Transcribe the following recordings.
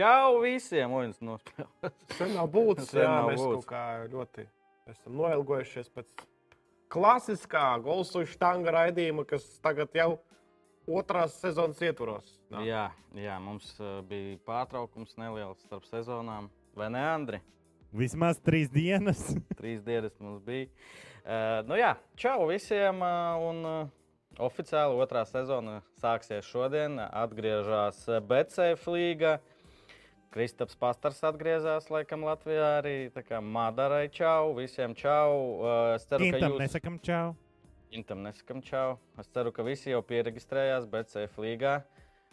Čau visiem! Uins nospēlēs. Sen nav būtis, jā, nav mēs būtis. kaut kā ļoti esam noilgojušies pēc klasiskā golsu štanga raidījuma, kas tagad jau otrās sezonas ietvaros. nāk. Jā, jā, mums uh, bija pārtraukums neliels starp sezonām. Vai ne, Andri? Vismaz trīs dienas. Trīs dienas mums bija. Uh, nu jā, čau visiem! Uh, un, uh, Oficiāli otrā sezona sāksies šodien. Atgriežas Betseif līga. Kristaps Pastars atgriezās laikam Latvijā arī. Tā kā Madarai čau, visiem čau. Uh, es ceru, ka Intam jūs nesakam čau. Intam nesakām čau. Es ceru, ka visi jau pieregistrējās BCF līgā.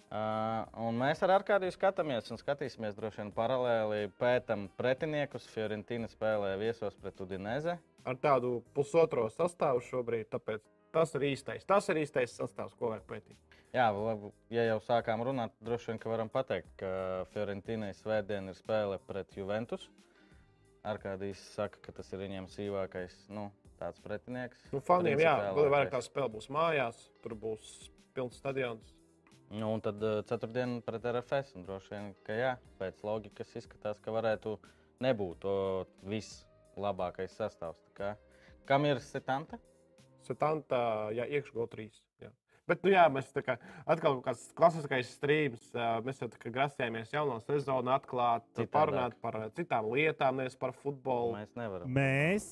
Uh, un mēs ar Arkādiju skatāmies un skatīsimies droši vien paralēli pētam pretiniekus. Fiorentīna spēlē viesos pret Udineze. Ar tādu pusotro sastāvu šobrīd, tāpēc tas ir īstais. Tas ir īstais sastāvs, ko vajag pētīt. Jā, labi, ja jau sākām runāt, droši vien varam pateikt, ka Fiorentīnai svētdien ir spēle pret Juventus. Arkādijs saka, ka tas ir viņiem sīvākais nu, tāds pretinieks. Nu, faniem, jā, vēl vairāk tā spēle būs mājās, tur būs pilns stadions. Nu, un tad uh, ceturtdien pret RFS. Droši vien, ka jā, pēc loģikas izskatās, ka varētu nebūt to vislabākais sastāvs. Tā Kā, kam ir setanta? Setanta, jā, iekšgala trīs. Jā. Bet, nu, jā, mēs tā kā atkal kaut kāds klasiskais strīms. ā, Mēs jau grasījāmies jauno sezonu atklāt, Citādāk. parunāt par citām lietām, nevis par futbolu. Mēs nevaram. Mēs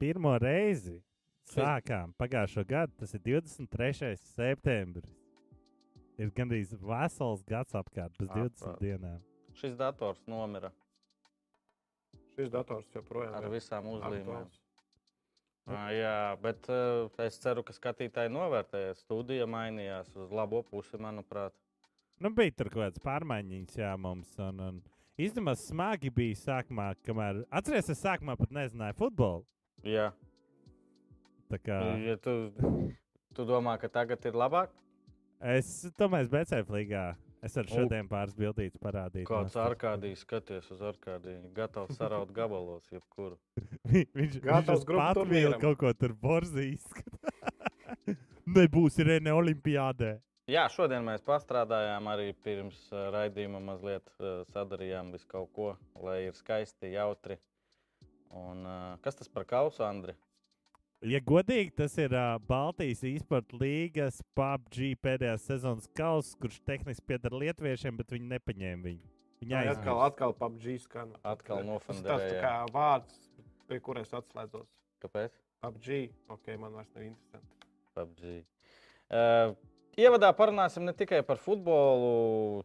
pirmo reizi sākām pagājušo gadu. Tas ir 23. septembris. Ir gandrīz vesels gads apkārt, bez 20 Apkārt. dienām. Šis dators nomira Šis dators joprojām ar ir visām uzlīmēm. aktuāls. Jā, bet uh, es ceru, ka skatītāji novērtēs. Studija mainījās uz labo pusi, manuprāt. Nu, bija tur kaut kādas pārmaiņas, jā, mums. Un, un īstenībā smagi bija sākumā, kamēr. Atcerieties, es sākumā pat nezināju futbolu. Jā, Tā kā ja tu, tu domā, ka tagad ir labāk? es tomēr BCF līgā. Es ar U. šodien pāris bildītas parādīju. Kāds arkādijs skaties uz arkādiju, gatavs saraut gabalos, jebkuru. Vi- Viņš Gatavs turnīram. vēl kaut ko tur borzīs. Nebūs Irēna Olimpijādē. Jā, šodien mēs pastrādājām arī pirms uh, raidījuma mazliet uh, sadarījām visu kaut ko, lai ir skaisti, jautri. Un, uh, kas tas par kausu, Andri? Ja godīgi, tas ir uh, Baltijas e-sporta līgas PUBG pēdējās sezonas kausa, kurš tehniski pieder lietuviešiem, bet viņi nepaņēma viņu. Viņa aizmirst. atkal, atkal PUBG skan. Atkal Tas tas nofundēja, tā kā vārds, pie kuriem es atslēdzos. Kāpēc? PUBG, ok, man vairs nav interesanti. PUBG. Uh, ievadā parunāsim ne tikai par futbolu.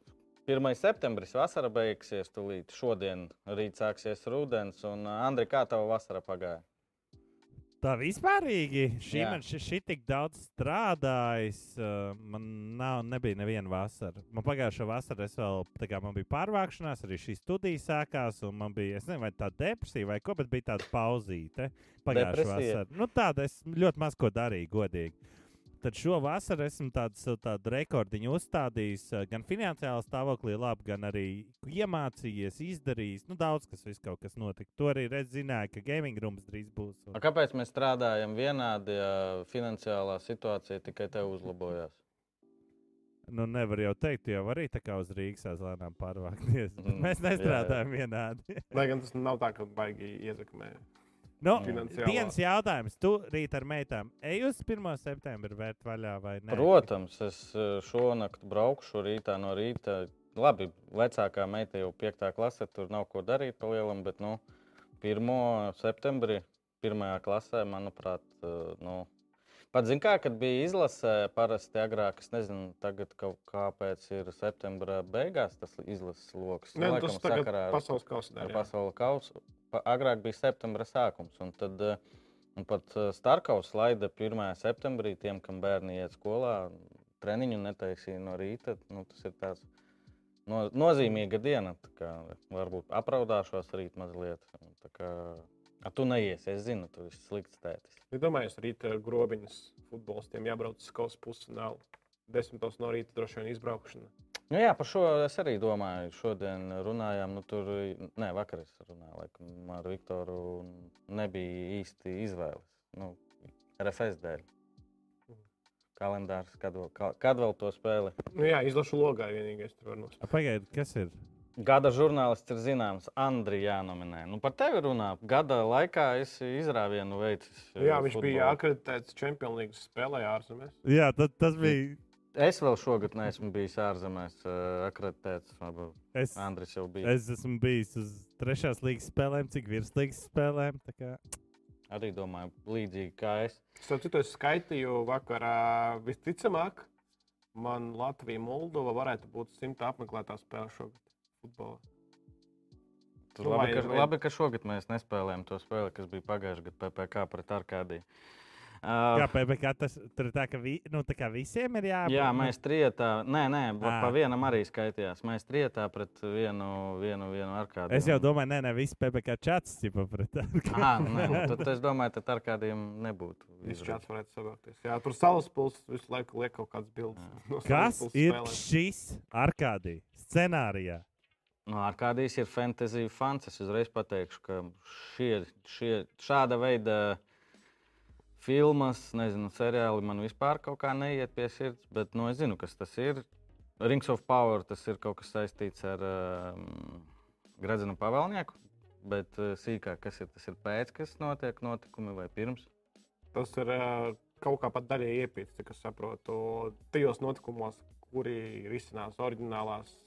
1. septembris vasara beigsies tūlīt. Šodien rīt sāksies rudens. Un, Andri, kā tava vasara pagāja? Tā vispārīgi. Šī Jā. man šī tik daudz strādājis. Uh, man nav, nebija neviena vasara. Man pagājušā vasarā es vēl, tā kā man bija pārvākšanās, arī šī studija sākās, un man bija, es nezinu, vai tā depresija vai ko, bet bija tāda pauzīte. Pagājušā vasarā. Nu, tāda es ļoti maz ko darīju, godīgi. Tad šo vasaru esmu tādu, sev tādu rekordiņu uzstādījis. eh, Gan finansiāli stāvoklī, labi, gan arī iemācījies, izdarījis. Nu, daudz kas, viss kaut kas notika. To arī redz, zināja, ka gaming rooms drīz būs. Un... A, Kāpēc mēs strādājam vienādi, ja finansiālā situācija tikai te uzlabojās? Nu, nevar jau teikt, jau arī tā kā uz Rīgas lēnām pārvākties. Mm, Mēs jā, jā. nestrādājam vienādi. Lai gan tas nav tā, ka baigi ietekmē. Nu, Finansiālā. viens jautājums. Tu rīt ar meitām ej uz 1. septembra vērt vaļā vai ne? Protams, es eh, šonakt braukšu rītā no rīta. Labi, vecākā meita jau 5. klasē, tur nav ko darīt pa lielam, bet nu, 1. septembrī, 1. klasē, manuprāt, eh, nu, pat zinu, kā, kad bija izlasē, parasti agrāk, es nezinu, tagad kaut kāpēc ir septembra beigās tas izlases lokus. Nē, Nu, tas ar- pasaules kausā ar pasaules kausu. Agrāk bija septembra sākums, un tad eh, un pat eh, Starkaus laida 1. septembrī tiem, kam bērni iet skolā. Treniņu netaisīja no rīta. Nu, tas ir tāds no, nozīmīga diena. varbūt apraudāšos rīt mazliet. Kā, a, tu neiesi, es zinu, tu esi slikts tētis. Es domāju, ka rīt ar grobiņas futbolistiem jābrauc uz kausa pusfinālu. Desmitos no rīta droši vien izbraukšana. Nu, jā, par šo es arī domāju. Šodien runājām, nu, tur, nē, vakar es runāju laikam, ar Viktoru. un Nebija īsti izvēles. Nu, RFS dēļ. Kalendārs, kad vēl, ka- kad vēl to spēli? Nu, jā, izlašu logā vienīgais tur var nospēlēt. Pagaidiet, kas ir? Gada žurnālists ir zināms, Andriņš jānominē. Nu, par tevi runā. Gada laikā es izrāvienu veicis. eh, Jā, viņš bija futbolu. akreditēts Champions League spēlē ārzemēs. Jā, tad, tas bija. Es vēl šogad neesmu bijis ārzemēs, uh, akreditēts. Varbūt Es, Andris jau bija. es esmu bijis uz trešās līgas spēlēm, cik virslīgas spēlēm. Arī domāju, līdzīgi kā es. Starp citu, es skaitīju vakarā visticamāk, man Latvija Moldova varētu būt simta apmeklētā spēle šogad futbolā. Tur labi, ka, labi, ka šogad mēs nespēlējām to spēli, kas bija pagājušajā gadā PPC pret Arkādiju. Kā Uh, PPC tas tur ir tā, ka vi, nu, tā kā visiem ir jābūt. jā, nu, mēs trietā, nē, nē, Ā. pa vienam arī skaitījās. Mēs trietā pret vienu, vienu, vienu Arkādiju. Es jau domāju, nē, ne, visi PPC čats tipa pret Ah, nē, nu, tad es domāju, ka ar kādiem nebūtu. Viss čats varētu savākties. Jā, tur salas puses visu laiku liek kaut kādas bildes. no Kas ir spēlēm. šis Arkādija scenārijā? Nu, Arkādijas ir fantasy fans. Es uzreiz pateikšu, ka šie, šie, šāda veida filmas, nezinu, seriāli man vispār kaut kā neiet pie sirds. Bet nu, es zinu, kas tas ir. Rings of Power tas ir kaut kas saistīts ar um, Gradzenu pavēlnieku. Bet uh, sīkāk, kas ir tas ir pēc, kas notiek notikumi vai pirms. Tas ir ā, kaut kā pat daļai iepīts, cik es saprotu, tajos notikumos, kuri risinās oriģinālās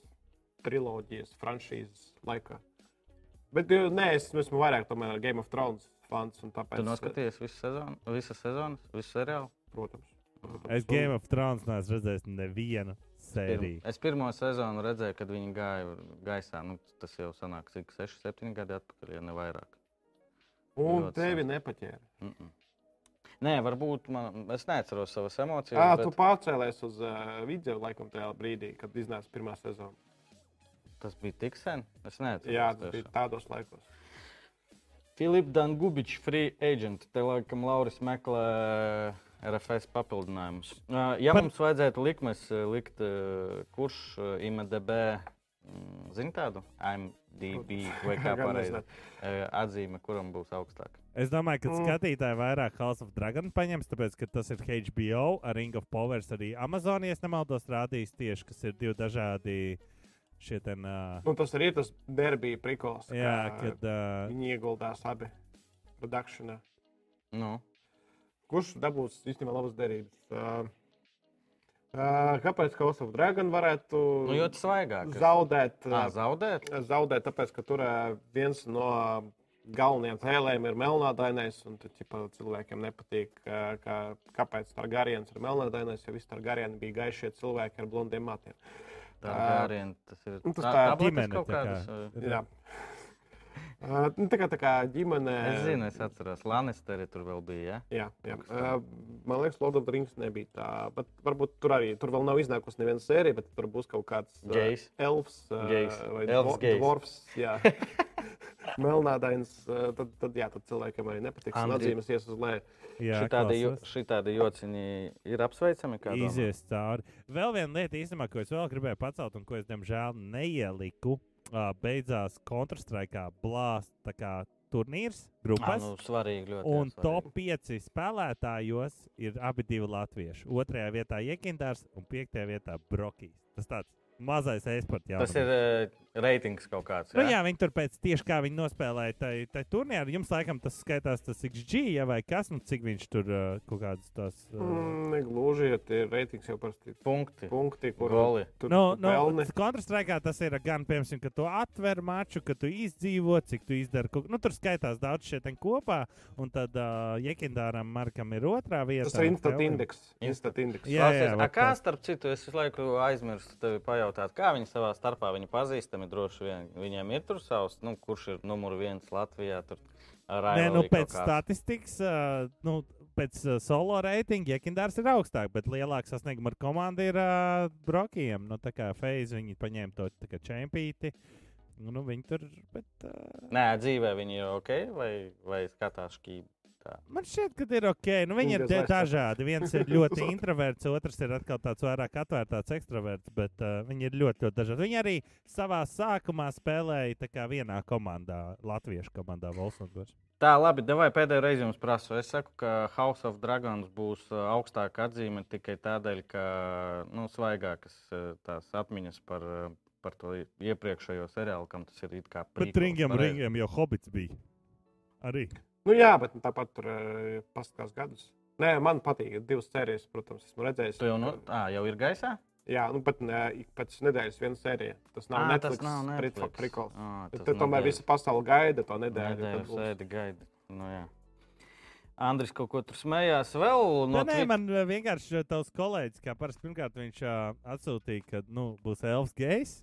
triloģijas, franšīzes laikā. Bet ā, nē, es esmu vairāk tomēr Game of Thrones fans. un Tāpēc, Tu noskaties visu sezonu, visas sezonas, visu seriālu. Protams. Es Game of Thrones neesmu redzējis nevienu sēriju. Es pirmo sezonu redzēju, kad viņi gāja gaisā. Nu, tas jau sanāk, cik 6, 7 gadi atpakaļ, ja ne vairāk. Un ļoti tevi sen. nepaķēra. Mm -mm. Nē, varbūt man, es neatceros savas emocijas. Jā, bet tu pārcēlies uz uh, video laikam tajā brīdī, kad iznāca pirmā sezona. Tas bija tik sen. Es neatceros. Jā, tas bija tādos laikos. Filips Dangubičs, free agent. Te laikam Lauris meklē RFS papildinājumus. Uh, Ja Par- mums vajadzētu likmes uh, likt, uh, kurš uh, IMDB, mm, zina tādu? IMDB vai kā pareizi uh, atzīme, kuram būs augstāka. Es domāju, ka Mm. skatītāji vairāk House of Dragon paņems, tāpēc, ka tas ir HBO, Ring of Powers arī Amazonijas nemaldos rādījis tieši, kas ir divi dažādi šie ten, uh, Nu, tas arī ir tas derbija prikols. jā, kā kad, uh, Viņi ieguldās abi produkcijā. Nu, Kurš dabūs īstenībā labas derības? Uh, uh, kāpēc House of Dragon varētu nu jo tas svaigāk. zaudēt? À, Uh, zaudēt? zaudēt, tāpēc, ka tur uh, viens no galvenajiem cēlējiem ir melnādainais. un tad, ķipa, Cilvēkiem nepatīk, uh, ka, kāpēc tā garienas ir melnādainais, jo visi tā garieni bija gaišie cilvēki ar blondiem matiem. Tā Ā, gāriena, tas ir. nu, tas tā- tā tabletes ģimene kaut tā kā. kādas, uh, Jā. Uh, nu, tā kā, tā kā ģimene. Es zinu, es atceros, Lanisteri tur vēl bija. Ja? Jā, jā. Uh, man liekas, Lord of the Rings nebija tā. Bet varbūt tur arī tur vēl nav iznākusi neviena sērija, bet tur būs kaut kāds uh, Gejs. elfs uh, Gejs. vai Elfs dvo- gejs. dvorfs. Jā. Melnādains, uh, tad, tad, jā, tad cilvēkiem arī nepatiks. Andri- atzīmes ies uz leju. Jā, Šitādi, jo, šitādi jociņi ir apsveicami. izies cauri. Vēl viena lieta, īstenībā, ko es vēl gribēju pacelt, un ko es diemžēl neieliku, beidzās Counter-Strike blāzt tā turnīrs grupas. nu, svarīgi ļoti. Un jā, top svarīgi. 5 spēlētājos ir abi divi latvieši. Otrajā vietā Jekindārs un piektajā vietā Brokīs. Tas tāds mazais e-sports Tas ir uh, reitings kaut kāds. Nu, jā? jā, viņi tur pēc tieši kā viņi nospēlēja tajā tai turnīrā. Jums laikam tas skaitās tas XG, ja vai kas, nu cik viņš tur uh, kaut kādas tās. Uh, Mm, negluži, jo tie reitings jau parasti ir Punkti. punkti, kur Goli. tur Nu, tu nu, pelni. Counter-Strike tas ir gan, piemēram, ka tu atver maču, ka tu izdzīvo, cik tu izdari. kaut- Nu, tur skaitās daudz ten kopā, un tad uh, Jekindāram Markam ir otrā vieta. Tas ir instant indeks. Instant indeks. Jā, jā, a vat kā tā. starp citu, es visu laiku aizmirsu tevi pajautāt, kā viņi savā starpā viņi pazīstami droši vien. Viņiem ir tur savs, nu, kurš ir numur viens Latvijā. Tur, Nē, nu, pēc statistikas, uh, nu, pēc uh, solo reitinga Jekindārs ir augstāk, bet lielāks sasniegums ar komandu ir uh, Brokiem. Nu, tā kā Feiz viņi paņēma to čempīti. Nu, nu, viņi tur, bet. Uh, Nē, dzīvē viņi ir ok, vai, vai skatās šķīvi. Man šķiet, ka ir ok. Nu, viņi ir dažādi. Viens ir ļoti introverts, otrs ir atkal tāds vairāk atvērts, ekstraverts. Bet uh, viņi ir ļoti, ļoti dažādi. Viņi arī savā sākumā spēlēja kā vienā komandā, Latviešu komandā Volsnogos. Tā, labi, devai pēdējo reizi jums prasu. Es saku, ka House of Dragons būs uh, augstāka atzīme tikai tādēļ, ka nu, svaigākas uh, tās atmiņas par, uh, par to iepriekšējo seriālu, kam tas ir it kā Bet prequels, ringam, pareizi. ringam jau hobits bija. Arī. Nu, jā, bet nu, tāpat tur uh, paskatās gadus. Nē, man patīk divas sērijas, protams, esmu redzējis. Tu jau, nu, ā, jau ir gaisā? Jā, nu, bet ne, pēc nedēļas viena sērija. Tas nav Ā, Netflix. tas nav Netflix. Prikals. Ā, Bet tas Tad tomēr visa pasaule gaida to nedēļu. Nedēļu sēdi gaida. Nu, jā. Andris kaut ko tur smējās vēl. No nē, Twitter- man uh, vienkārši tavs kolēģis, kā parasti, pirmkārt viņš uh, atsūtīja, ka nu, būs Elfs Gejs,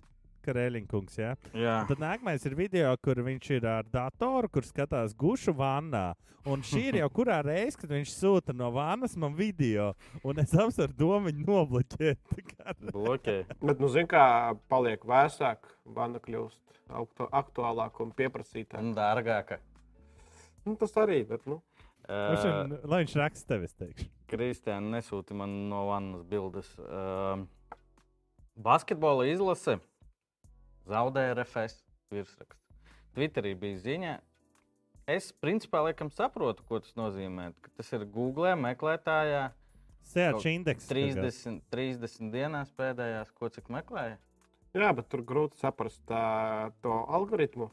Karēliņkungs. Ja? Jā, Tad nākamais ir video, kur viņš ir ar datoru, kur skatās gušu vannā. Un šī ir jau kurā reizē, kad viņš sūta no vannas man video, un es apsveru domu viņu nobloķēt. Bloķē. Bet, nu, zini, kā paliek vēsāk, vana kļūst aktu aktuālāka un pieprasītāka. Un dārgāka. Nu, tas arī, bet, nu, Uh, ir- Lai viņš raksta tev, es teikšu. Kristiāna nesūta man no vannas bildes. Uh, basketbola izlase zaudēja RFS virsrakstu. Twitterī bija ziņa. Es principā laikam saprotu, ko tas nozīmē. Ka tas ir Google meklētājā Sēž indeks. 30, 30 dienās pēdējās, ko cik meklēja. jā, bet tur grūti saprast tā, to algoritmu.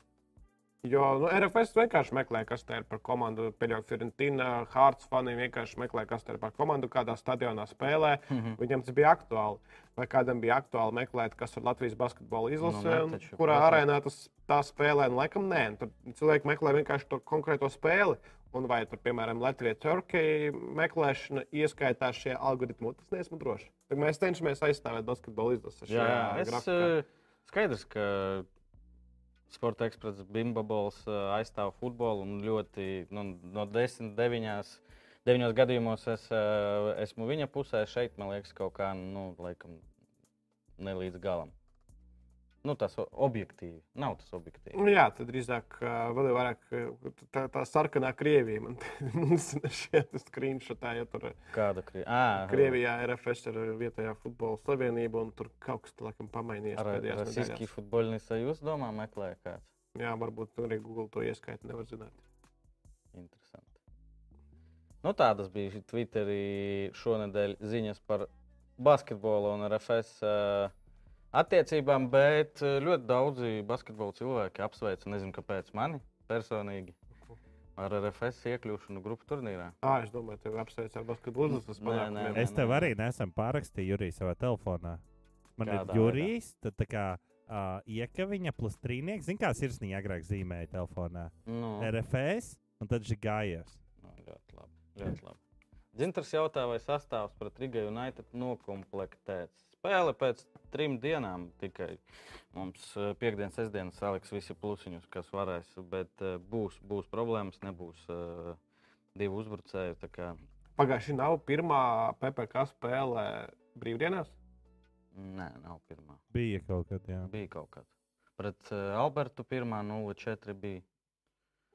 Jo nu, RFS vienkārši meklē, kas tā ir par komandu. Pēļauju Fiorentina, Hārts fani vienkārši meklē, kas tā ir par komandu, kādā stadionā spēlē. Mhm. Viņam tas bija aktuāli. Vai kādam bija aktuāli meklēt, kas ir Latvijas basketbola izlase, Nu, un taču, kurā protams. arēnā tas tā spēlē? Nu, laikam, nē, tur cilvēki meklē vienkārši to konkrēto spēli. Un vai tur, piemēram, Latvijas-Turkija meklēšana ieskaitās šajā algoritmā, tas neesmu drošs. Tad mēs cenšamies aizstāvēt basketbola izlasi. Jā, jā. Es, grafikā. uh, skaidrs, ka Sports ekspress Bimbabols uh, aizstāv futbolu un ļoti nu, no 10, 9, 9 gadījumos es uh, esmu viņa pusē. Šeit man liekas, kaut kā nu, laikam, ne līdz galam. Nu, tas objektīvi. Nav tas objektīvi. Nu, jā, tad drīzāk vēl ir vairāk tā, tā sarkanā Krievija. Man mums šie screenshotā, ja tur Kāda krī... à, Krievijā RFS ir vietējā futbola savienība, un tur kaut kas laikam pamainījies. Ar pēdējās Rasiski nedēļās. futbolinis jūs domā, meklē kāds? Jā, varbūt arī Google to ieskaita, nevar zināt. Interesanti. Nu, tādas bija Twitterī šonadēļ ziņas par basketbolu un RFS uh, attiecībām, bet uh, ļoti daudzi basketbola cilvēki apsveic, nezinu, kāpēc mani personīgi ar RFS iekļūšanu grupu turnīrā. Ah, es domāju, tev apsveic ar basketbolu Nē, panākumiem. Es tev arī nesen pārakstīju Juriju savā telefonā. Man Kādā ir Jurijs, tad tā kā uh, iekaviņa plus trīnieks. Zini, kā sirsniņa agrāk zīmēja telefonā? Nu, RFS un tad žigājās. nu, ļoti labi. Ļoti labi. Dzintars jautā, vai sastāvs pret Rigai United nokomplektēts. Spēle pēc trim dienām tikai mums eh, piekdienas, sestdienas saliks visi plusiņus, kas varēs, bet eh, būs, būs problēmas, nebūs uh, divu uzbrucēju. Pagājušā nav pirmā PPC spēle brīvdienās. Nē, nav pirmā. Bija kaut kad, jā. Bija kaut kāda. Pret uh, Albertu pirmā 0-4 bija.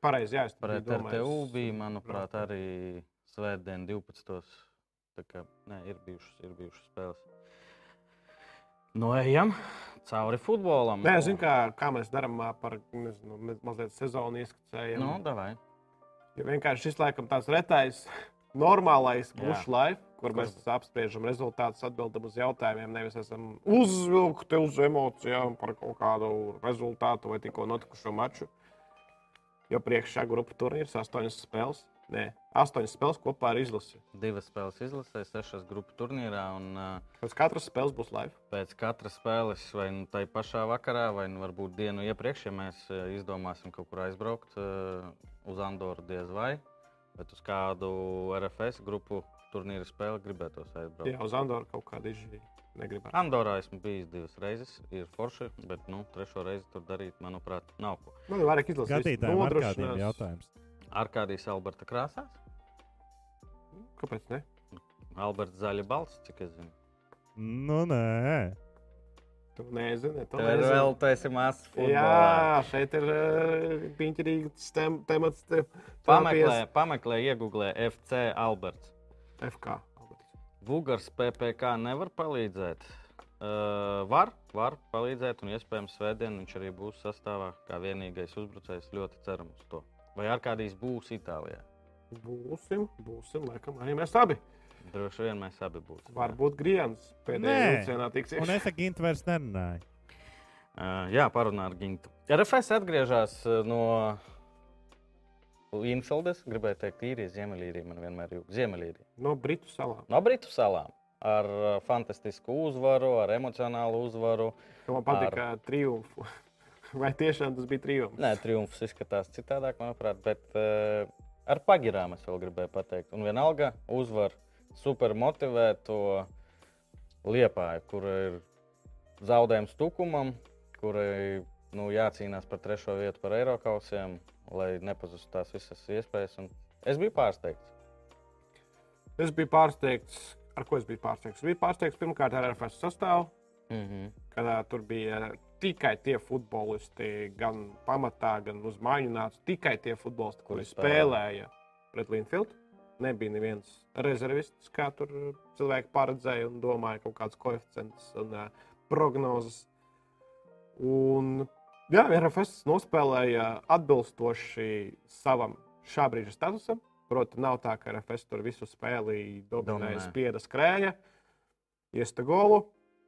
Pareizi, jā, es Pret biju domājis, RTU bija, manuprāt, arī svētdien 12. Tā kā nē, ir bijušas, ir bijušas spēles. Nu, ejam cauri futbolam. Nē, zinu, kā, kā mēs darām par nezinu, ma- mazliet sezonu ieskicējam. Nu, davai. Jo vienkārši šis laikam tāds retais, normālais bušu laiks, kur Kur- mēs apspriežam rezultātus, atbildam uz jautājumiem. Nevis esam uzvilkti uz emocijām par kaut kādu rezultātu vai tikko notikušo maču. Jo priekšā grupu turnīrs astoņas spēles. Nē, astoņas spēles kopā ar izlasi. Divas spēles izlasē, sešas grupu turnīrā. Un, uh, Pēc katras spēles būs live. pēc katras spēles, vai nu tai pašā vakarā, vai nu varbūt dienu iepriekš, ja mēs uh, izdomāsim kaut kur aizbraukt uh, uz Andoru, diez vai. Bet uz kādu RFS grupu turnīra spēli gribētos aizbraukt. Jā, uz Andoru kaut kāda izžīja. Negribētu. Andorā esmu bijis divas reizes, ir forši, bet nu, trešo reizi tur darīt, manuprāt, nav ko. Man ir vairāk izlasīt. Skatītājiem ar kādiem jautājumiem. Arkādijas Alberta krāsās. Kāpēc ne? Alberts zaļa balss, cik es zinu. Nu, nē. Tu nezini, tu Tur vēl nezini. tu esi mazs futbolā. Jā, šeit ir uh, piņķerīgs tem, temats. Te, Pameklē, pameklē, iegūlē FC Alberts. FK. Vugars PPC nevar palīdzēt. Uh, var, var palīdzēt, un iespējams, svētdien viņš arī būs sastāvā kā vienīgais uzbrucējs. Ļoti ceram uz to. Vai Arkādijs būs Itālijā? Būsim, būsim, laikam, arī mēs abi. Droši vien mēs abi būsim. Varbūt Griens pēdējā vilcienā tiksies. Un es ar Gintu vairs nerunāju. Uh, jā, parunā ar Gintu. RFS atgriežas uh, no Infeldes, gribēju teikt, īrija, Ziemeļīrija. Man vienmēr ir Ziemeļīrija. No Britu salām. No Britu salām. Ar uh, fantastisku uzvaru, ar emocionālu uzvaru. Man patīk, ar... triumfu. Vai tiešām tas bija triumfs? Nē, triumfs izskatās citādāk, manuprāt. Bet uh, ar pagirām es vēl gribēju pateikt. Un vienalga uzvar super motivētu liepāju, kur ir zaudējums tukumam, kurai nu, jācīnās par trešo vietu par Eiropausiem lai nepazustu tās visas iespējas. Es biju pārsteigts. Es biju pārsteigts, ar ko es biju pārsteigts. Es biju pārsteigts pirmkārt ar RFS sastāvu, mm -hmm. kad uh, tur bija tikai tie futbolisti, gan pamatā, gan uz māju nāca tikai tie futbolisti, kuri spēlēja pret Linfield. Nebija neviens rezervists, kā tur cilvēki paredzēja un domāja kaut kādas koeficientus un uh, prognozes. Un Jā, RFS nospēlēja atbilstoši savam šā brīža statusam. Protams, nav tā, ka RFS tur visu spēli dominēja, spieda skrēja, iesta golu,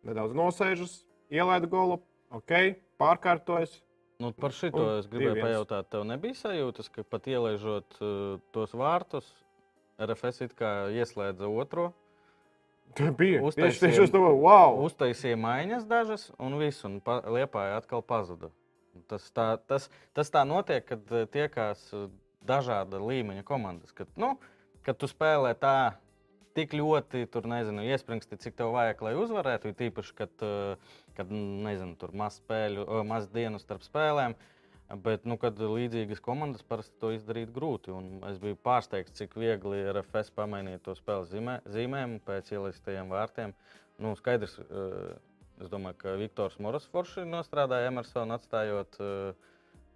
nedaudz nosēžas, ielaida golu, ok, pārkārtojas. Nu, par šito es gribēju pajautāt, tev nebija sajūtas, ka pat ielaižot uh, tos vārtus, RFS it kā ieslēdza otru. Tā bija. Uztaisīja, tieši, tieši domāju, wow. Uztaisīja maiņas dažas, un viss, un pa, liepāja atkal pazuda. Tas tā, tas, tas tā notiek, kad eh, tiekās eh, dažāda līmeņa komandas. Kad, nu, kad tu spēlē tā, tik ļoti tur, nezinu, iespringsti, cik tev vajag, lai uzvarētu. Tīpaši, kad, eh, kad nezinu, tur maz spēļu, maz dienu starp spēlēm. Bet, nu, kad līdzīgas komandas parasti to izdarīt grūti. Un es biju pārsteigts, cik viegli ir FS pamainīt to spēles zīmē, zīmēm pēc ieliktajiem vārtiem. Nu, skaidrs, Es domāju, ka Viktors Moras forši nostrādāja Emersonu atstājot uh,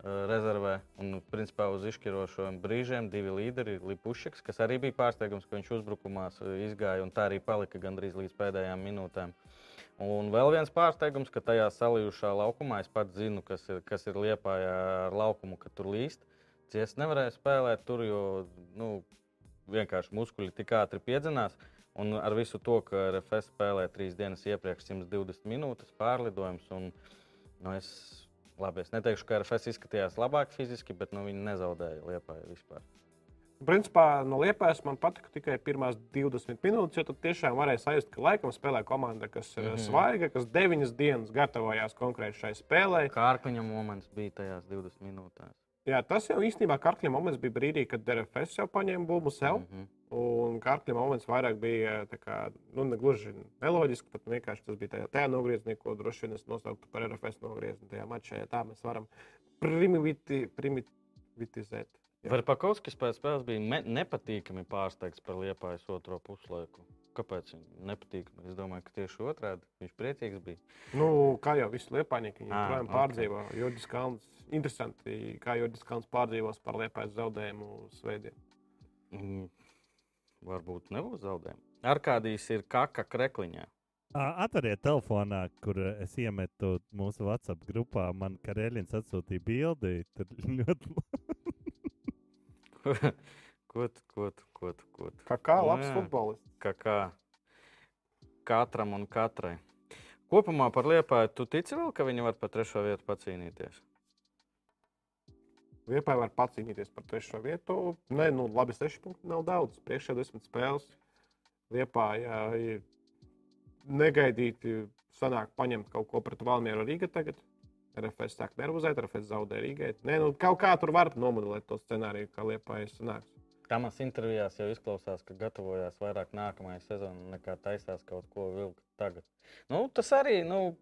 rezervē. Un, principā, uz izšķirošiem brīžiem divi līderi, Lipušiks, kas arī bija pārsteigums, ka viņš uzbrukumā izgāja un tā arī palika gandrīz līdz pēdējām minūtēm. Un vēl viens pārsteigums, ka tajā salījušā laukumā es pats zinu, kas ir, kas ir liepājā ar laukumu, ka tur līst. Es nevarēju spēlēt tur, jo nu, vienkārši muskuļi tik ātri piedzinās. Un ar visu to, ka RFS spēlē trīs dienas iepriekš 120 minūtes pārlidojums. Un, nu, es, labi, es neteikšu, ka RFS izskatījās labāk fiziski, bet nu, viņi nezaudēja Liepāju vispār. Principā no Liepājas man patika tikai pirmās 20 minūtes, jo tad tiešām varēja sajust, ka laikam spēlē komanda, kas ir mm -hmm. svaiga, kas 9 dienas gatavojās konkrēti šai spēlei. Kārkliņa moments bija tajās 20 minūtēs. Jā, tas jau īstenībā Kārkļa moments bija brīdī, kad RFS jau paņēma būmu sev. Mm -hmm. Un Kārkļa moments vairāk bija kā, nu, ne gluži neloģiski, bet vienkārši tas bija tajā, tajā nogriezienī, ko droši vien es nosauktu par RFS nogriezienu. Tajā mačā, ja tā mēs varam primiti, primitivizēt. Verpakovskis pēc spēles bija nepatīkami pārsteigts par liepājas otro puslaiku. Kāpēc viņam nepatīk? Es domāju, ka tieši otrādi viņš priecīgs bija. Nu, kā jau visi liepainieki, viņi joprojām okay. pārdzīvo. Jurģis Kalns, interesanti, kā Jurģis Kalns pārdzīvos par liepājas zaudējumu svētdien. Mm. Varbūt nebūs zaudējumi. Arkādijs ir kaka krekliņā. Atveriet telefonā, kur es iemetu mūsu WhatsApp grupā. Man Karēļins atsūtīja bildi. Tur ļoti ko tu, ko tu, ko tu, ko tu? Kā kā labs jā, futbolists. Kā kā katram un katrai. Kopumā par Liepāju, tu tici vēl, ka viņi var par trešo vietu pacīnīties? Liepāja var pacīnīties par trešo vietu. Nē, nu, labi, seši punkti nav daudz. Priekšā desmit spēles. Liepāja ir negaidīti sanāk paņemt kaut ko pret Valmieru Rīgā tagad. RFS sāk nervozēt, RFS zaudē Rīgai. Nē, nu, kaut kā tur var nomodelēt to scenāriju, kā Liepājas sanāks. Tamas intervijās jau izklausās, ka gatavojās vairāk nākamajai sezonai, nekā taisās kaut ko vilkt tagad. Nu, tas arī, nu,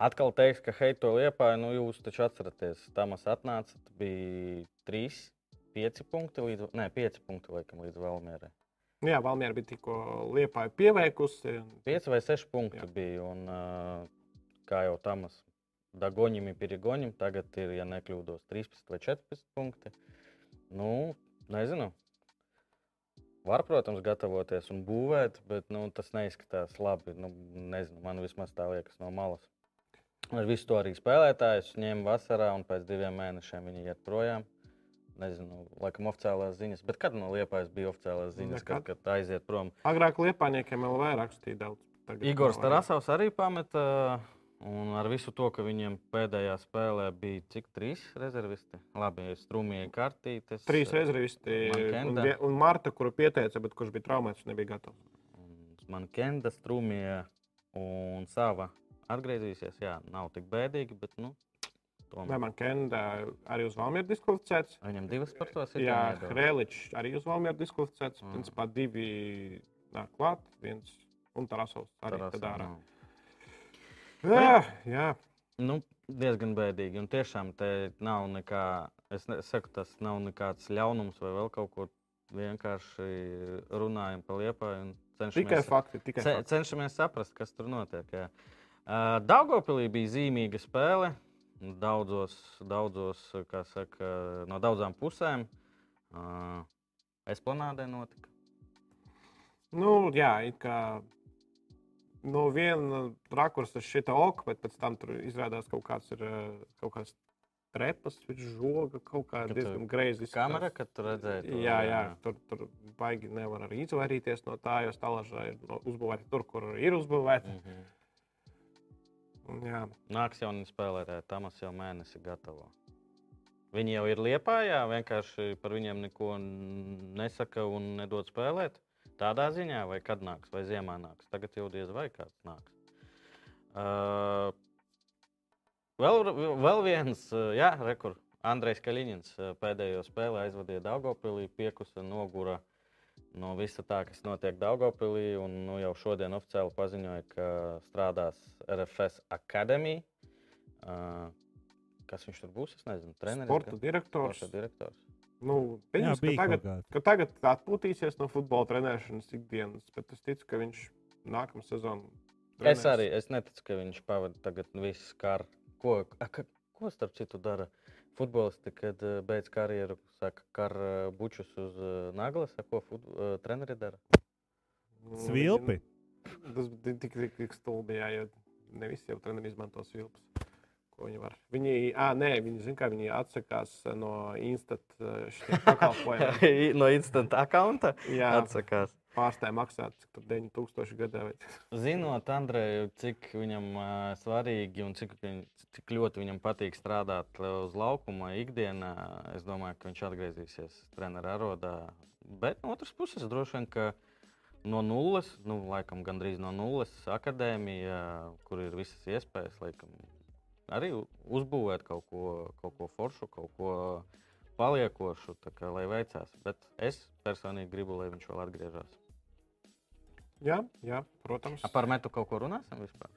atkal teiks, ka hei, to liepāja, nu, jūs taču atceraties, Tamas atnāca, bija 3, 5 punkti līdz, ne, 5 punkti laikam līdz Valmierai. Jā, Valmiera bija tikko liepāja pieveikusi. 5 vai 6 punkti Jā. bija, un kā jau Tamas Dagoņiem ir Pirigoņiem, tagad ir, ja nekļūdos, 13 vai 14 punkti. Nu, nezinu, Var, protams, gatavoties un būvēt, bet nu, tas neizskatās labi. Nu, nezinu, man vismaz tā liekas no malas. Ar visu to arī spēlētājus ņēma vasarā, un pēc diviem mēnešiem viņi iet projām. Nezinu, laikam, oficiālās ziņas. Bet kad no Liepājas bija oficiālās ziņas, kad, kad aiziet prom? Agrāk Liepājniekiem vēl vairāk rakstīja daudz. Igors Tarasovs arī pameta Un ar visu to, ka viņiem pēdējā spēlē bija cik trīs rezervisti. Labi, strūmīgi kartītes. Trīs rezervisti un, un Marta, kuru pieteica, bet kurš bija traumēts, nebija gatavs. Man Kenda, strūmīgi un sava atgriezīsies. Jā, nav tik bēdīgi, bet nu, tomēr. man Kenda arī uz Valmieru diskvalificēts? Viņam divas par to ir. Jā, Hrēličs arī uz Valmieru diskvalificēts. Mm. Principā divi nāk klāt, viens un Tarasovs arī tad ārā. Jā, jā. Nu, diezgan bēdīgi. Un tiešām te nav nekā, es ne- saku, tas nav nekāds ļaunums vai vēl kaut ko. Vienkārši runājam par liepa un Tikai fakti. Tikai ce, fakti. cenšamies saprast, kas tur notiek. Jā. Uh, Daugopilī bija zīmīga spēle. Daudzos, daudzos saka, no daudzām pusēm. Uh, Esplanādē notika. Nu, jā, it kā no viena rakursa šita ok, bet pēc tam tur izrādās kaut kāds ir eh, kaut kāds trepas, viņš žoga kaut kā Kad diezgan greizi. Kamera, kad tu redzēji to? Jā, jā, tur, tur baigi nevar arī izvairīties no tā, jo stālažā ir no- uzbūvēta tur, kur ir uzbūvēta. Mhm. Un, jā, Nāks jauni spēlētāji, Tamas jau mēnesi gatavo. Viņi jau ir liepājā, vienkārši par viņiem neko nesaka un nedod spēlēt. Tādā ziņā, vai kad nāks, vai ziemā nāks. Tagad jau diez vai kāds nāks. Uh, vēl, vēl viens, uh, jā, rekur. Andrejs Kaļiņins uh, pēdējo spēli aizvadīja Daugopilī, piekusa nogura no visa tā, kas notiek Daugopilī. Un, nu, jau šodien oficiāli paziņoja, ka strādās RFS akadēmijā. Uh, kas viņš tur būs? Es nezinu, treneris. sporta direktors. Sporta direktors. Nu, Jā, pieņems, ka, bija tagad, ka tagad atpūtīsies no futbola trenēšanas ikdienas, bet es ticu, ka viņš nākamā sezonā. Es arī es neticu, ka viņš pavadīja tagad visu karu. Ko, a, ka, ko starp citu dara futbolisti, kad uh, beidz karjeru, saka, kar uh, bučus uz uh, naglas, ko fut, treneri dara? Svilpi. Tas bija tik, tik, tik stulbi, jā, jo ne visi jau treneri izmanto svilpes. Ko Viņi, var. viņi, à, nē, viņi, zin, kā, viņi atsakās no instant šiem pakalpojumiem. no instant accounta Jā, atsakās. pārstāja maksāt, cik tur 9000 gadā. Vai... Zinot Andreju, cik viņam uh, svarīgi un cik, viņ, cik ļoti viņam patīk strādāt uz laukuma ikdienā, es domāju, ka viņš atgriezīsies treneru arodā. Bet no otras puses, droši vien, ka no nulles, nu, laikam gandrīz no nulles akadēmija, kur ir visas iespējas, laikam, arī uzbūvēt kaut ko, kaut ko foršu, kaut ko paliekošu, tā kā, lai veicās. Bet es personīgi gribu, lai viņš vēl atgriežas. Jā, jā, protams. A, Par metu kaut ko runāsim vispār?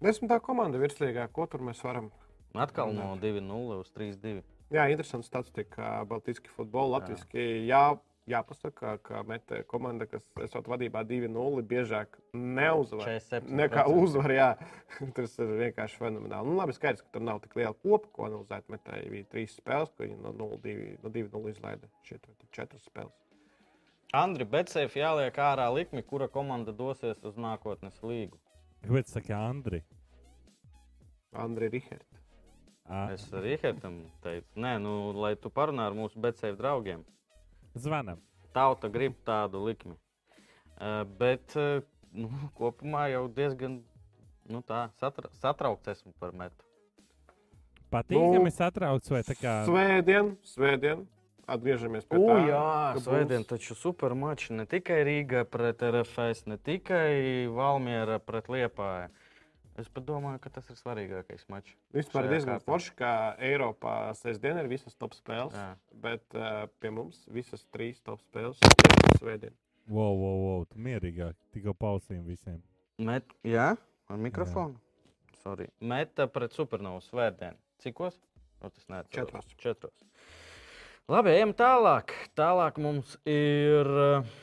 Desmitā komanda virslīgā, ko tur mēs varam? Atkal no 2-0 uz 3-2. Jā, interesanti statistika. Baltiski futbola, latviešu. Jā, jāpasaka, ka meta komanda, kas esot vadībā 2-0, biežāk neuzvar. 47%. Nekā uzvar, jā. Tas ir vienkārši fenomenāli. Nu, labi, skaidrs, ka tur nav tik liela kopa, ko analizēt. Metai bija trīs spēles, ko viņi no 0-2 no 2-0 izlaida. Šeit ir četras spēles. Andri, bet seif jāliek ārā likmi, kura komanda dosies uz nākotnes līgu. Kāpēc saka Andri? Andri Riherta. Ā, Es Rīgētam teicu, nē, nu, lai tu parunā ar mūsu betseif draugiem. Zvanam. Tauta grib tādu likmi. Uh, bet uh, nu, kopumā jau diezgan nu, tā, satra, satraukts esmu par metu. Patīkami Nu, satraukts vai tā kā. Svētdien, svētdien. Atgriežamies pie O, tā. jā, svētdien būs- taču supermači ne tikai Rīgā pret RFS, ne tikai Valmiera pret Liepāju. Es pat domāju, ka tas ir svarīgākais mačs. Vispār diezgan kārtā. forši, ka Eiropā sestdien ir visas top spēles, Jā. bet uh, pie mums visas trīs top spēles ir svētdien. Wow, wow, wow, tu mierīgāk. Tikko pausīm visiem. Met, jā, ar mikrofonu. Sorry. Meta pret supernovu svētdienu. Cikos? O, tas neatceros. Četros. Četros. Labi, ejam tālāk. Tālāk mums ir eh,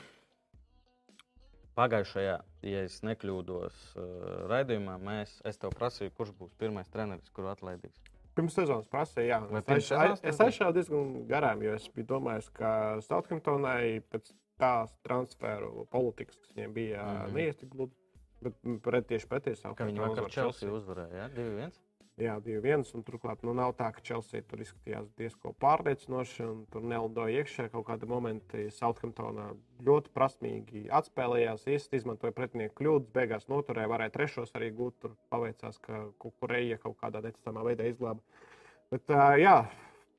pagājušajā, ja es nekļūdos, eh, raidījumā. Mēs, es tev prasīju, kurš būs pirmais treneris, kuru atlaidīs. Pirms sezonas prasīja, jā. Vai Es aiz- Es aizšāvu diezgan garām, jo es biju domājis, ka Southamptonai pēc tās transferu politikas, kas viņiem bija, mm. -hmm. neies tik gludi. Bet pret, tieši pretēji Kā viņi Southampton vakar Chelsea uzvarēja? Ja? 2-1. Jā, 2-1. un Turklāt nu, nav tā, ka Chelsea tur izskatījās diezgan pārliecinoši. un Tur nelidoja iekšā kaut kāda momenta. Southamptonā ļoti prasmīgi atspēlējās, iest, izmantoja pretinieku kļūdas, beigās noturēja, varēja trešos arī gūt. Tur paveicās, ka kukurēja kaut kādā neticamā veidā izglāba. Bet, jā,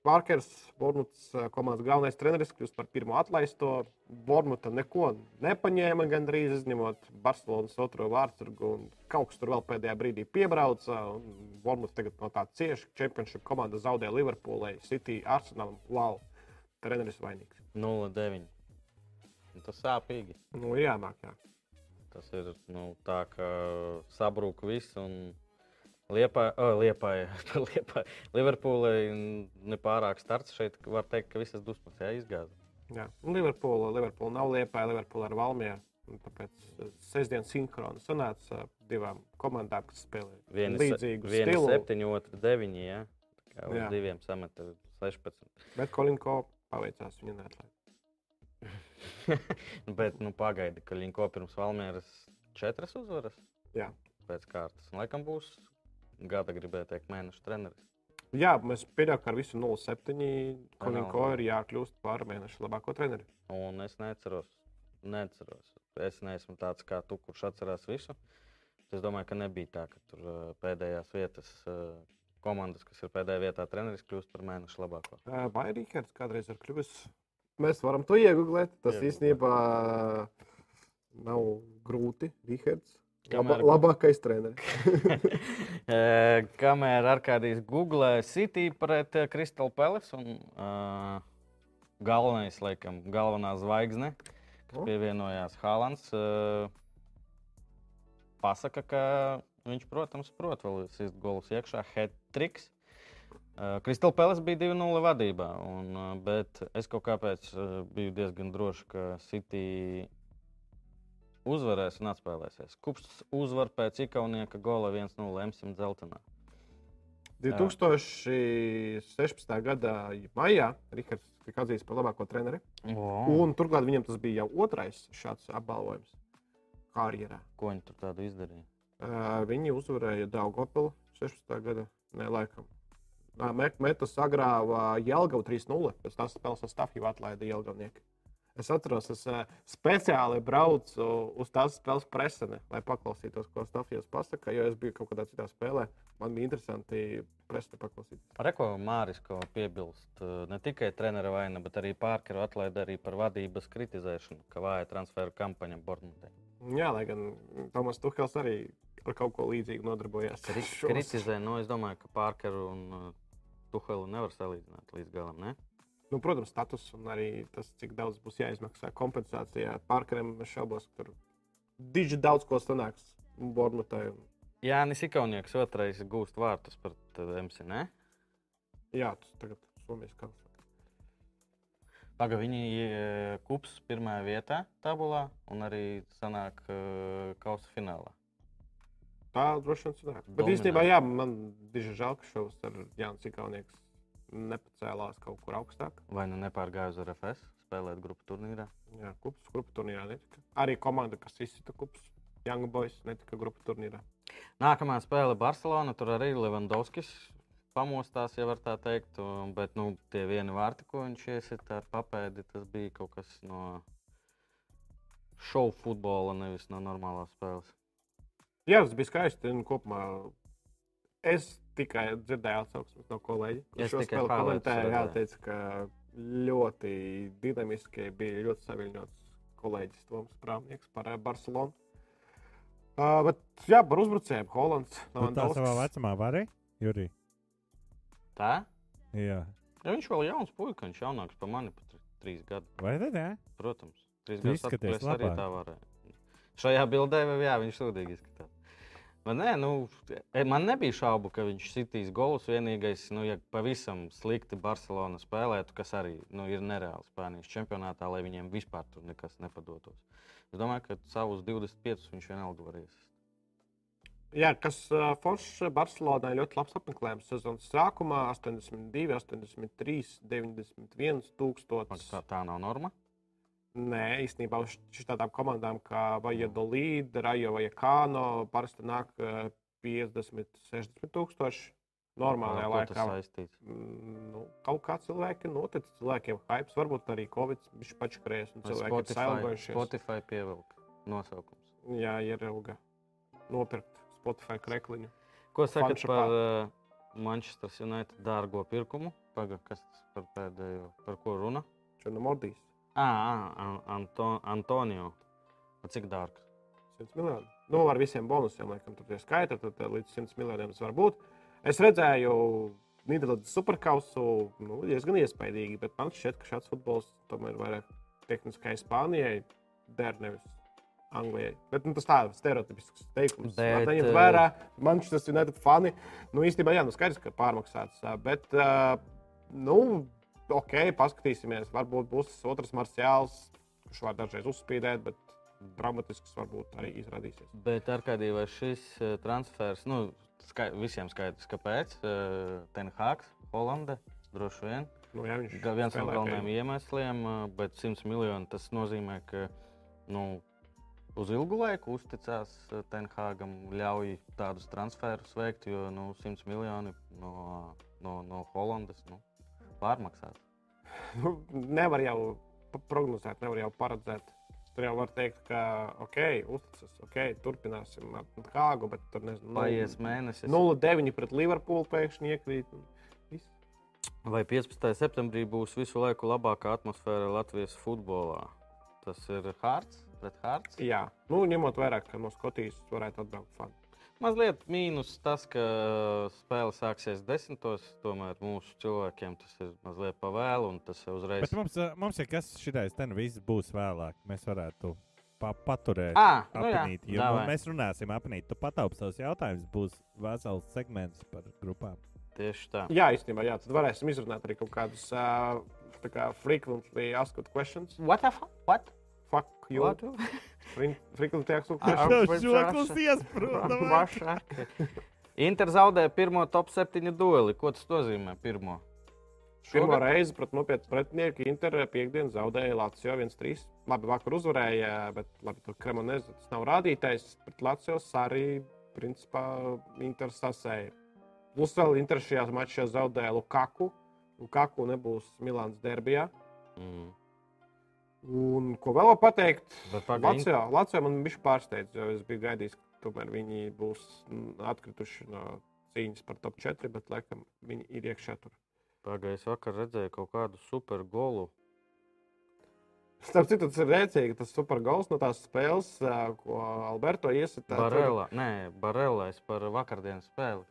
Parkers, Bormuts komandas galvenais treneris, kļūst par pirmo atlaisto. Bormuta neko nepaņēma, gandrīz izņemot Barcelonas otro vārdsargu. un Kaut kas tur vēl pēdējā brīdī piebrauca. Bormuts tagad no tā cieši. Championship komanda zaudēja Liverpoolai, City, Arsenalam. Wow, treneris vainīgs. 0,9. Un Tas sāpīgi. Nu, jānāk, jā. Tas ir nu, tā, ka sabrūk viss. Un... Liepā, oh, liepā, liepā. Liverpoolai nepārāk starts šeit. Var teikt, ka visas dusmas jā, izgāza. jā. Liverpoola, Liverpoola nav liepā, Liverpoola ar Valmiju. Tāpēc eh, sestdienas sinhrona sanāca divām komandām, kas spēlē Viena līdzīgu viena stilu. 7, otra 9. Ja? Tā kā uz Jā. diviem sameta 16. Bet Kolinko paveicās viņa neatlaid. Bet nu, pagaidi, ka Linko pirms Valmieras četras uzvaras Jā. pēc kārtas. Un, Laikam būs gada, gribēju teikt, mēneša treneris. Jā, mēs pieņemam, ka ar visu 0,7 Kolinko ir jākļūst par mēneša labāko treneri. Un es neceros, neceros. Es neesmu tāds kā tu, kurš atcerās visu. Es domāju, ka nebija tā, ka tur ā, pēdējās vietas ā, komandas, kas ir pēdējā vietā, treneris kļūst par mēneša labāko. Vai Rīgards kādreiz ir kļuvis? Mēs varam to iegūt. Tas Iegooglēt. īstenībā nav grūti. Rīgards. Kamēr- labākais treneris. Kamēr Arkādijs googlē City pret Crystal Palace un uh, galvenais, laikam, galvenā zvaigzne, kas pievienojās Haalands, uh, pasaka, ka viņš, protams, prot vēl sist golus iekšā, hat-triks. Uh, Crystal Palace bija 2-0 vadībā, un, uh, bet es kaut kāpēc uh, biju diezgan drošs, ka City uzvarēs un atspēlēsies. Kups uzvar pēc Ikaunieka gola 1-0 Lemsim Zeltenā. 2016. gada maijā Rīgards tika atzīts par labāko treneri. Oh. Turklāt viņam tas bija jau otrais šāds apbalvojums karjerā. Ko viņi tur tādu izdarīja? Uh, viņi uzvarēja Dārgopilu 16. gada ne, laikam. Me- Metas sagrāva Jelgavu 3-0. Pēc tās spēles sastāvā atlaida Jelgavnieki. Es atceros, es uh, speciāli braucu uz tās spēles preseni, lai paklausītos, ko Stafijs pasaka. Jo es biju kaut kādā citā spēlē. Man bija interesanti preseni paklausīties. Reko Māris, ko piebilst, eh, ne tikai trenera vaina, bet arī Pārkeru atlaida arī par vadības kritizēšanu, ka vāja transferu kampaņa Bornmutē. Jā, lai gan Tomas Tuhels arī ar kaut ko līdzīgu nodarbojās. Kritizē, nu es domāju, ka Pārkeru un uh, Tuhelu nevar salīdzināt līdz galam, ne? Nu, protams, status un arī tas, cik daudz būs jāizmaksā kompensācijā. Pārkariem es šaubos, ka tur diži daudz ko sanāks Bormutai. Jānis Ikaunieks otrais gūst vārtus par MC, ne? Jā, tas tagad Somijas kausā. Paga, viņi ir kups pirmajā vietā tabulā un arī sanāk uh, kausa finālā. Tā droši vien sanāk. Bet īstenībā, jā, man diži žēl, ka šovs ar Jānis Ikaunieks nepacēlās kaut kur augstāk. Vai nu nepārgāja uz RFS, spēlēt grupu turnīrā? Jā, kups, grupu turnīrā netika. Arī komanda, kas izsita kups, Young Boys, netika grupu turnīrā. Nākamā spēle Barcelona. Tur arī Levandovskis pamostās, ja var tā teikt. Bet nu, tie vieni vārti, ko viņš iesita ar papēdi, tas bija kaut kas no šovu futbola, nevis no normālās spēles. Jā, tas bija skaisti. Kopumā es tikai dzirdēju atsauksmes no kolēģa. Šo tikai spēli komentēja. Jā, teica, ka ļoti dinamiski bija ļoti saviņots kolēģis Toms Prāmnieks par eh, Barcelonu. Uh, bet, jā, par uzbrucējiem Holands. Tu tā savā vecumā vari? Jurī. Tā? Jā. Ja viņš vēl jauns puika, viņš jaunāks par mani pat trīs gadus. Vai tad, jā? Protams, trīs gadus atpakaļ es arī tā varēju. Šajā bildē jau jā, viņš sūdīgi izskatās. Nē, nu, e, man nebija šaubu, ka viņš sitīs golus. Vienīgais, nu, ja pavisam slikti Barcelona spēlētu, kas arī nu, ir nereāli Spānijas čempionātā, lai viņiem vispār tur nekas nepadotos. Es domāju, ka savus 25 viņš vienalga var iesist. Jā, kas uh, Foršs Barcelonā ļoti labs apmeklējums sezonas sākumā - 82, 83, 91 Vai tūkstoši. Tā, tā nav norma. Nē, īstenībā uz tādām komandām kā Vajadolīda, Rajo vai Kāno parasti nāk eh, 50, 60 tūkstoši. normālajā tas laikā. saistīts? Mm, Nu, kaut kā cilvēki notic, cilvēkiem hype, varbūt arī Covid viņš pačakarējies un cilvēki ir Spotify, sailgojušies. Spotify pievilka nosaukums. Jā, ierauga nopirkt Spotify krekliņu. Ko sakat Fanša par uh, Manchester United dārgo pirkumu? Paga, kas tas par pēdējo, par ko runa? Čo modīs? Ah, An Anto Antonio. Cik dārgs? 100 miljoni. Nu, ar visiem bonusiem, laikam, tur ir skaita, tad līdz 100 miljoniem tas var būt. Es redzēju Nīderlandes superkausu, nu, diezgan iespaidīgi, bet man šķiet, ka šāds futbols tomēr ir vairāk tehniskai Spānijai, der nevis Anglijai. Bet nu, tas tā stereotipisks teikums. Bet, ņemt eh, vērā, man šis United fani, nu, īstenībā, jā, nu, skaidrs, ka pārmaksāts, bet, ā, nu, ok, paskatīsimies, varbūt būs otrs marciāls, kurš var dažreiz uzspīdēt, bet dramatisks varbūt arī izrādīsies. Bet ar kādī vai šis eh, transfers, nu, skai, visiem skaidrs, kāpēc. Uh, Tenhāks, Holanda, droši vien. Nu, jā, viņš Ga- Viens no galvenajiem iemesliem, uh, bet 100 miljoni tas nozīmē, ka nu, uz ilgu laiku uzticās Tenhāgam, ļauj tādus transferus veikt, jo nu, 100 miljoni no, no, no Holandas nu, pārmaksāt. Nu, nevar jau prognozēt, nevar jau paredzēt. Tur jau var teikt, ka ok, uzticas, ok, turpināsim ar Hāgu, bet tur nezinu, Paies mēnesis. 0,9 pret Liverpoolu pēkšņi iekrīt. Vai 15. septembrī būs visu laiku labākā atmosfēra Latvijas futbolā? Tas ir Hārts pret Hārts. Jā, nu, ņemot vērā, ka no Skotijas varētu atbraukt fani. Mazliet mīnus tas, ka spēle sāksies desmitos. Tomēr mūsu cilvēkiem tas ir mazliet pavēlu un tas uzreiz. Bet mums, ā, mums ir kas šitais ten viss būs vēlāk. Mēs varētu pa paturēt. Ah, nu jā, apnīt, jo davai. mēs runāsim apnīt. Tu pataupi savus jautājumus, būs vesels segments par grupām. Tieši tā. Jā, īstenībā, jā, tad varēsim izrunāt arī kaut kādus uh, tā kā frequently asked questions. What the fuck? What? Fuck you. What? Tev bet žoklis šaša. iesprūda. Inter zaudēja pirmo top 7 dueli. Ko tas nozīmē? Pirmo. Pirmo Šogad? reizi pret nopietnu pretinieku Inter piekdienas zaudēja Latviju 1-3. Labi, vakar uzvarēja, bet labi, tur Kremonēzes tas nav rādītājs. Pret Latvijas arī, principā, Inter sasēja. Plus vēl Inter šajā mačā zaudēja Lukaku. Lukaku nebūs Milāns derbijā. Mm. Un ko vēl pateikt? Latvijā, Latvijā man bija pārsteigts, jo es biju gaidījis, ka tomēr viņi būs mm, atkrituši no cīņas par top 4, bet laikam viņi ir iekšā tur. Pagaidzi, vakar redzēju kaut kādu super golu. Starp citu, tas ir rēcīgi, tas supergals no tās spēles, ko Alberto iesita. Barela. Nē, Barelais par vakardienas spēli.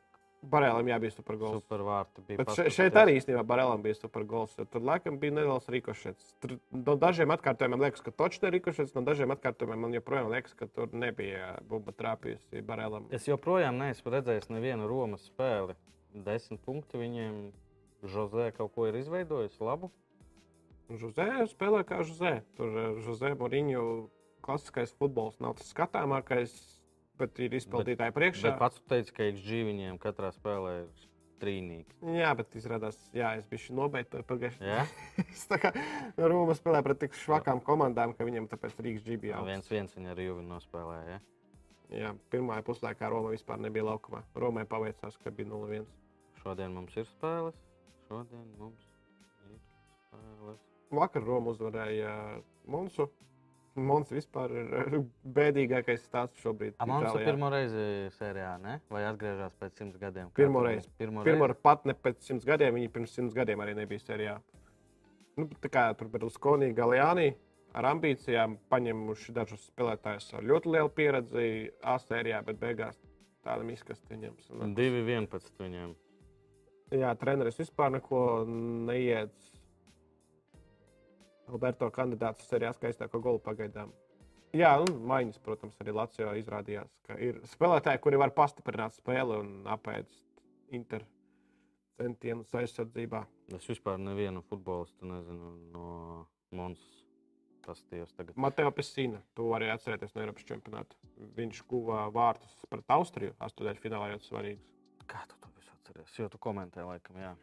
Barēlam jābija supergals. Supervārti bija. Bet še, šeit arī īstenībā Barēlam bija supergals. jo Tur laikam bija neliels rikošets. Tur no dažiem atkārtojumiem liekas, ka točs ir rikošets, no dažiem atkārtojumiem man joprojām liekas, ka tur nebija bumba trāpījusi Barēlam. Es joprojām neesmu redzējis nevienu Romas spēli. Desmit punkti viņiem. Žozē kaut ko ir izveidojis labu. Žuzē spēlē kā Žuzē. Tur Žuzē Moriņu klasiskais futbols nav tas skatāmākais, bet ir izpildītāji priekšā. Bet pats tu teici, ka XG viņiem katrā spēlē ir trīnīgs. Jā, bet izrādās, jā, es biju nobeigts pagājušajā Ja? Es tā kā Rūma spēlē pret tik švakām komandām, ka viņam tāpēc Rīgas ģibī Jā, jau viens viens viņa arī nospēlēja. Ja? Jā, pirmā puslaikā Roma vispār nebija laukumā. Romai paveicās, ka bija 0-1. Šodien mums ir spēles. Šodien mums ir spēles. Vakar Roma uzvarēja Monsu. Mons vispār ir bēdīgākais stāsts šobrīd. Amonsu Itālijā. pirmo reizi sērijā, ne? Vai atgriežas pēc simts gadiem? Pirmo reizi. Pirmo reizi. pat ne pēc simts gadiem, viņi pirms simts gadiem arī nebija sērijā. Nu, tā kā tur bija Skonija, Galjāni ar ambīcijām, paņēmuši dažus spēlētājus ar ļoti lielu pieredzi A sērijā, bet beigās tādam izkast viņiem. sanāca. 2-11 viņiem. Jā, treneris vispār neko neiedz. Alberto kandidāts arī skaistāko golu pagaidām. Jā, un maiņas, protams, arī Latvijā izrādījās, ka ir spēlētāji, kuri var pastiprināt spēli un apēst inter centienus aizsardzībā. Es vispār nevienu futbolistu nezinu no Monsas. Pastījos tagad. Mateo Pesina, to arī atcerēties no Eiropas čempionāta. Viņš guva vārtus pret Austriju, astoņdaļu finālā ļoti svarīgs. Kā tu to visu atceries? Jo tu komentē, laikam, jā.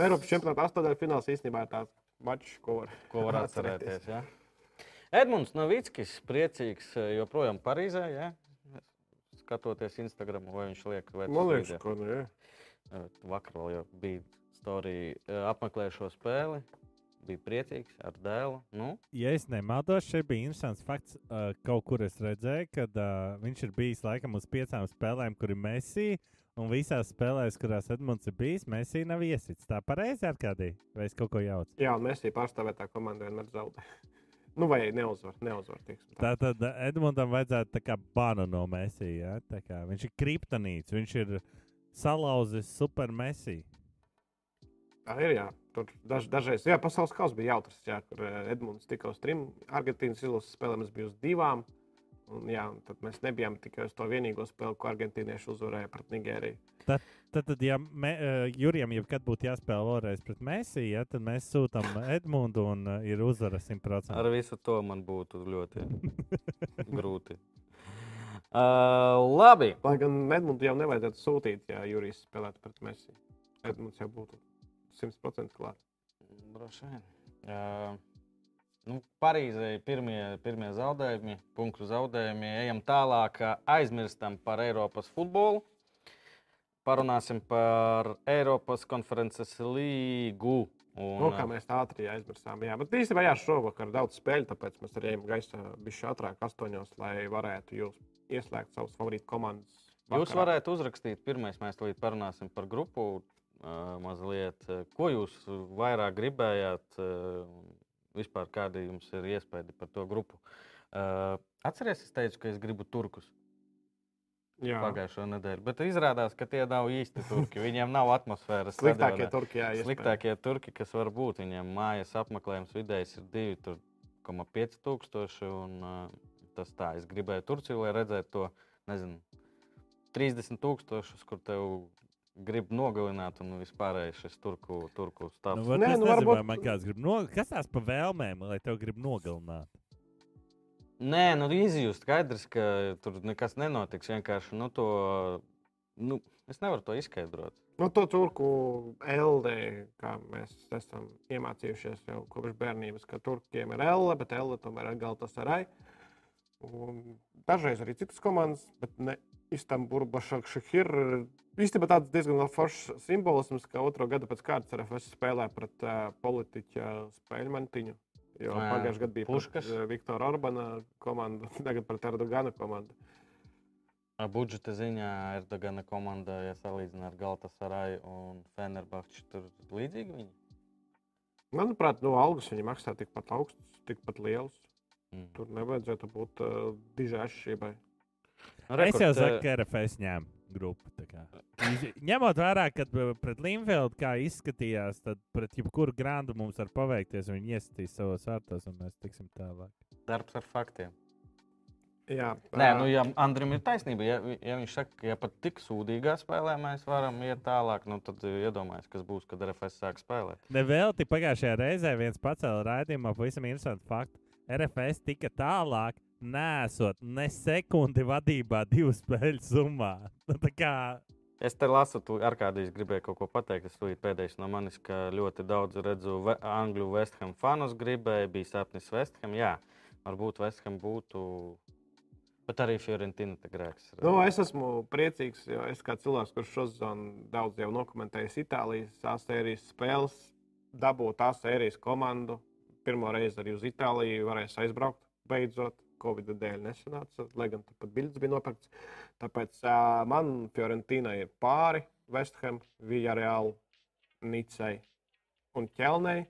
Eiropas čempionāta astoņdaļu fināls īstenībā ir tāds mačs, ko var, Ko var atcerēties? Jā? Edmunds Novickis, priecīgs eh, joprojām Parīzē. Jā? Skatoties Instagram, vai viņš liek vai Man liekas, ka nu, jā. Eh, Vakar vēl jau bija storija, eh, apmeklēju šo spēli. Bija priecīgs ar dēlu. Nu, Ja es nemaldos, šeit bija interesants fakts. Kaut kur es redzēju, ka viņš ir bijis laikam uz piecām spēlēm, kur ir Messi. Un visās spēlēs, kurās Edmunds ir bijis, Messi nav iesits. Tā pareizi ar kādī? Vai es kaut ko jaucu? Jā, un mēs arī pārstāvētā komanda vienmēr zaudē. nu, vai neuzvar, neuzvar. teiksim Tā. Tā tad uh, Edmundam vajadzētu tā kā banu no Messi. Ja? Tā kā Viņš ir kriptonīts, viņš ir salauzis super Messi. Tā ir. Jā. Tur daž, dažreiz, jā, pasaules kausa bija jautrs, jā, kur eh, Edmunds tika uz trim Argentīnas izlases spēlēm, es biju uz divām. Un, jā, un tad mēs nebijām tikai uz to vienīgo spēli, ko argentīnieši uzvarēja pret Nigēriju. Tad, tad ja me, uh, Jurijam jebkad būtu jāspēlē vēlreiz pret Messi, ja, tad mēs sūtām Edmundu un uh, ir uzvara 100%. ar visu to man būtu ļoti grūti. Uh, labi. Lai gan Edmunds jau nevajadzētu sūtīt, ja Jurijs spēlētu pret Messi. Edmunds jau būtu 100% klāt. Droši vien. Uh, nu, Parīzē ir pirmie, pirmie zaudējumi, punktu zaudējumi. Ejam tālāk, aizmirstam par Eiropas futbolu. Parunāsim par Eiropas konferences līgu. Un, Nu, kā mēs tā ātri aizmirsām. Jā, bet īstenībā jā, šovakar daudz spēļu, tāpēc mēs arī ejam gaisā bišķi ātrāk, astoņos, lai varētu jūs ieslēgt savus favorītu komandas. Jūs vakarā. varētu uzrakstīt, pirmais mēs līdz parunāsim par grupu. Mazliet, ko jūs vairāk gribējāt, vispār kāda jums ir iespēja par to grupu? Uh, Atcerieties, es teicu, ka es gribu turkus Jā, pagājušo nedēļu, bet izrādās, ka tie nav īsti turki. Viņiem nav atmosfēras. sliktākie stadionā. Turkijā. iespējams. Sliktākie turki, kas var būt, viņiem mājas apmeklējums vidējs ir 2,5 tūkstoši. Un, uh, tas tā, es gribēju Turciju, lai redzētu to, nezinu, 30 tūkstošus, kur tev grib nogalināt, un vispārējais šis turku, turku Nu, stāvs. var, Nē, nu, nu, varbūt... Man kāds grib no... Kas tās pa vēlmēm, lai tev grib nogalināt? Nē, nu izjust, skaidrs, ka tur nekas nenotiks. Vienkārši, nu, to, nu, es nevaru to izskaidrot. Nu, to turku LD, kā mēs esam iemācījušies jau kopš bērnības, ka turkiem ir L, bet L tomēr ir Galatasaray. Un dažreiz arī citas komandas, bet ne Istanbul, Bašakšahir. Īstenībā tāds diezgan foršs simbolisms, ka otro gadu pēc kārtas RFS spēlē pret uh, politiķa spēļu mantiņu. Jo Jā, pagājušajā gadā bija Puškas. Puškas, Viktora Orbana komanda, tagad pret Erdogana komandu. Budžeta ziņā Erdogana komanda, ja salīdzina ar Galatasaray un Fenerbahču, tur līdzīgi viņi. Manuprāt, no algas viņi maksā tikpat augstus, tikpat lielus. Mm. Tur nevajadzētu būt uh, dižai atšķirībai. Nu, Es jau saku, ka RFS ņēma Iz- Ņemot vērā, ka pret Limfeldu kā izskatījās, tad pret jebkuru grandu mums var paveikties. un Viņi iesitīs savos vārtos, un mēs tiksim tālāk. darbs ar faktiem. Jā, Nē, nu, ja Andrim ir taisnība, ja, ja viņš saka, ka ja pat tik sūdīgā spēlē mēs varam iet tālāk, nu, tad iedomājieties, kas būs, kad RFS sāk spēlēt. Nevelti pagājušajā reizē viens pacēla raidījumā pavisam interesantu faktu. RFS tika tālāk, nesot ne sekundi vadībā divu spēļu summā. Nu, tā kā Es te lasu, tu ar kādu gribēju kaut ko pateikt. Es tūlīt pēdējais no manis, ka ļoti daudz redzu ve angļu Westham fanus gribēju, bija sapnis Westham. Jā, varbūt Westham būtu, bet arī Fiorentina te grēks. Nu, es esmu priecīgs, jo es kā cilvēks, kurš šo sezonu daudz jau dokumentējis Itālijas A sērijas spēles, dabūju tās sērijas komandu. Pirmo reizi arī uz Itāliju varēs aizbraukt. Beidzot, Covid dēļ nesanāca, lai gan tur pat biļets bija nopirkts. Tāpēc uh, man Fiorentīna ir pāri Vestham, Villareal, Nicei un Ķelnei.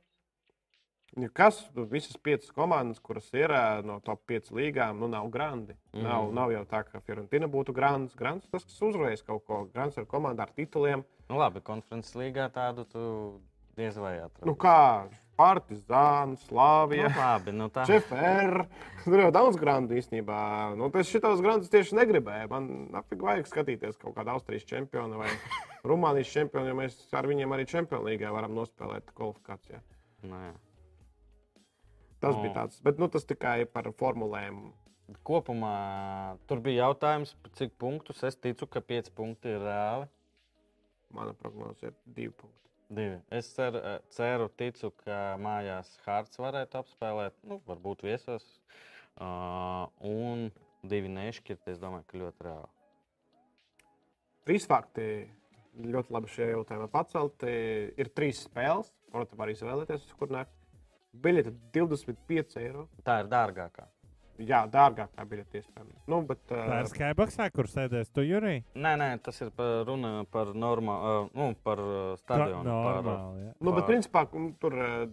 Nu, Kas nu, visas piecas komandas, kuras ir no top 5 līgām, nu nav grandi. Mm. Nav, Mhm. nav jau tā, ka Fiorentina būtu grants. Grants tas, kas uzvarēs kaut ko. Grants ar komandu ar tituliem. Nu, labi, konferences līgā tādu tu diez vai atradīsi. Nu, kā Partizāns, Slāvija. Nu, labi, nu tā. Čefēra. Tur jau daudz grandu īstenībā. Nu, es šitos grandus tieši negribēju. Man apīgi vajag skatīties kaut kādu Austrijas čempionu vai Rumānijas čempionu, jo mēs ar viņiem arī Čempionu līgā varam nospēlēt kvalifikācijā. Nu, jā. Tas Nu. bija tāds, bet nu, tas tikai par formulēm. Kopumā tur bija jautājums, cik punktus. Es ticu, ka 5 punkti ir reāli. Mana prognoze ir divi punkti. Divi. Es ceru, ceru, ticu, ka mājās Hārts varētu apspēlēt, nu, varbūt viesos. Uh, un divi nešķirt, es domāju, ka ļoti reāli. Trīs fakti ļoti labi šie jautājumi pacelti. Ir trīs spēles, protams, var izvēlēties, uz kur nākt. Biļete 25 eiro. Tā ir dārgākā. Jā, dārgākā biļete iespējams. Nu, bet, Tā uh, ir Skyboxā, kur sēdēs tu, Jurī? Nē, nē, tas ir par runa par normālu, uh, nu, par stadionu. Par, Normāli, jā. nu, bet principā mm, tur uh,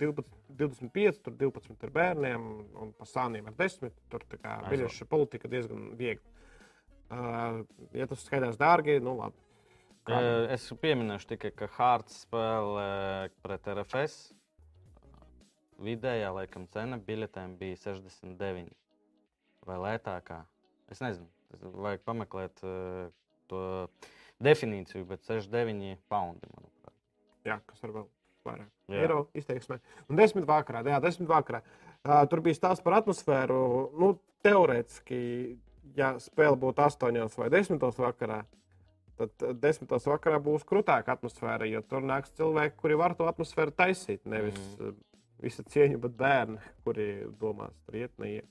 12, 25, tur 12 ir bērniem un pa sāniem ir 10. Tur tā kā biļešu politika diezgan viegli. Uh, ja tas skaitās dārgi, nu labi. Kā- es pieminēšu tikai, ka Hārts spēlē pret RFS. Vidējā laikam cena biļetēm bija 69 vai lētākā. Es nezinu, tas vajag pameklēt uh, to definīciju, bet 69 poundi, manuprāt. Jā, kas ir vēl vairāk. Jā. Eiro izteiksmē. Un desmit vakarā, jā, desmit vakarā. Uh, tur bija stāsts par atmosfēru. Nu, teorētiski, ja spēle būtu 8 vai 10 vakarā, tad 10 vakarā būs krūtāka atmosfēra, jo tur nāks cilvēki, kuri var to atmosfēru taisīt. Nevis mm. Visa cieņa, bet bērni, kuri domās, tur iet, neiet.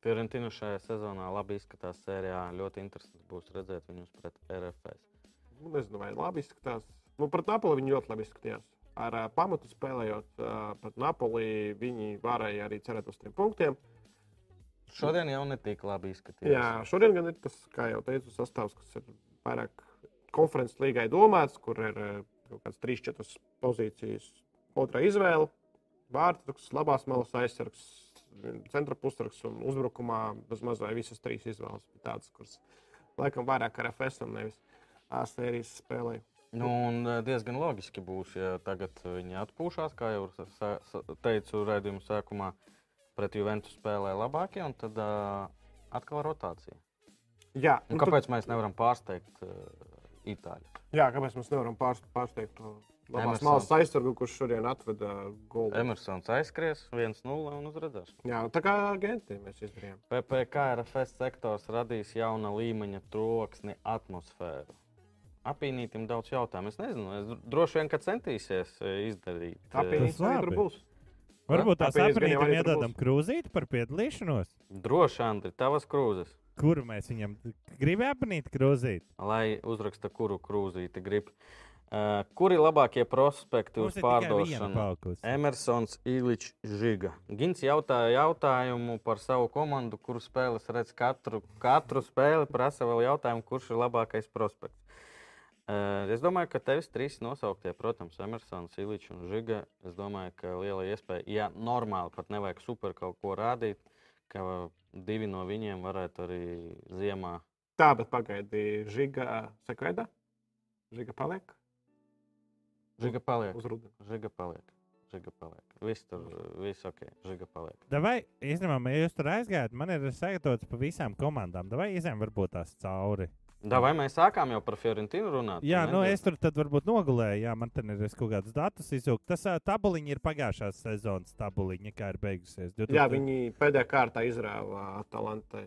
Fiorentina šajā sezonā labi izskatās sērijā. Ļoti interesanti būs redzēt viņus pret RFS. Nu, nezinu, vai labi izskatās. Nu, pret Napoli viņi ļoti labi izskatījās. Ar uh, pamatu spēlējot uh, pret Napoli, viņi varēja arī cerēt uz trim punktiem. Šodien jau netika labi izskatījies. Jā, šodien gan ir tas, kā jau teicu, sastāvs, kas ir vairāk konferences līgai domāts, kur ir eh, kaut kādas 3-4 pozīcijas. Otra izvēle - vārdsargs, labās malas aizsargs, centra pusargs un uzbrukumā bez mazā visas trīs izvēles. Tādas, kuras laikam vairāk ar FS un nevis A sērijas spēlēja. Nu, un eh, diezgan loģiski būs, ja tagad viņi atpūšas, kā jau teicu raidījuma sākumā, pret Juventus spēlē labākie, un tad uh, atkal rotācija. Jā, Un nu, kāpēc mēs nevaram pārsteigt uh, Itāļu? Jā, kāpēc mēs nevaram pārst- pārsteigt to labās malas aizsargu, kurš šodien atveda golu? Emersons aizskries 1-0 un uzredzēs. Jā, tā kā agenti mēs izdarījām. PPC RFS sektors radīs jauna līmeņa troksni atmosfēru. Apīnītam daudz jautājumu. Es nezinu, es droši vien, ka centīsies eh, izdarīt. Apīnīts Tas arī tur būs. Varbūt tās aprītam iedodam krūzīti par piedalīšanos. Droši, Andri, tavas krūzes. Kuru mēs viņam gribam apnīt krūzīt? lai uzraksta, kuru krūzīti grib. Uh, kuri labākie prospekti Mums uz pārdošanu? Emersons, Ilīčs, Žiga. Gins jautāja jautājumu par savu komandu, kuru spēles redz katru, katru spēli. Prasa vēl jautājumu, kurš ir labākais prospekts. Uh, es domāju, ka tevis trīs nosauktie, protams, Emersons, Ilīčs un Žiga. Es domāju, ka liela iespēja, ja normāli pat nevajag super kaut ko rādīt, ka divi no viņiem varētu arī ziemā Tā, bet pagaidi, Žiga sekveida. Žiga paliek Žiga paliek. uz rudeni. Žiga paliek. Žiga paliek. Viss tur, viss ok. Žiga paliek. Vai, īstenībā, ja jūs tur aizgājat, man ir sagatavots pa visām komandām. Vai izējām varbūt tās cauri? Da, vai mēs sākām jau par Fiorentinu runāt? Jā, nu es tur tad varbūt nogulēju. Jā, man te ir kaut kādus datus izjūgt. Tas tabuliņi ir pagājušās sezonas tabuliņa, kā ir beigusies. 2000 Jā, viņi pēdējā kārtā izrāva Atalantai.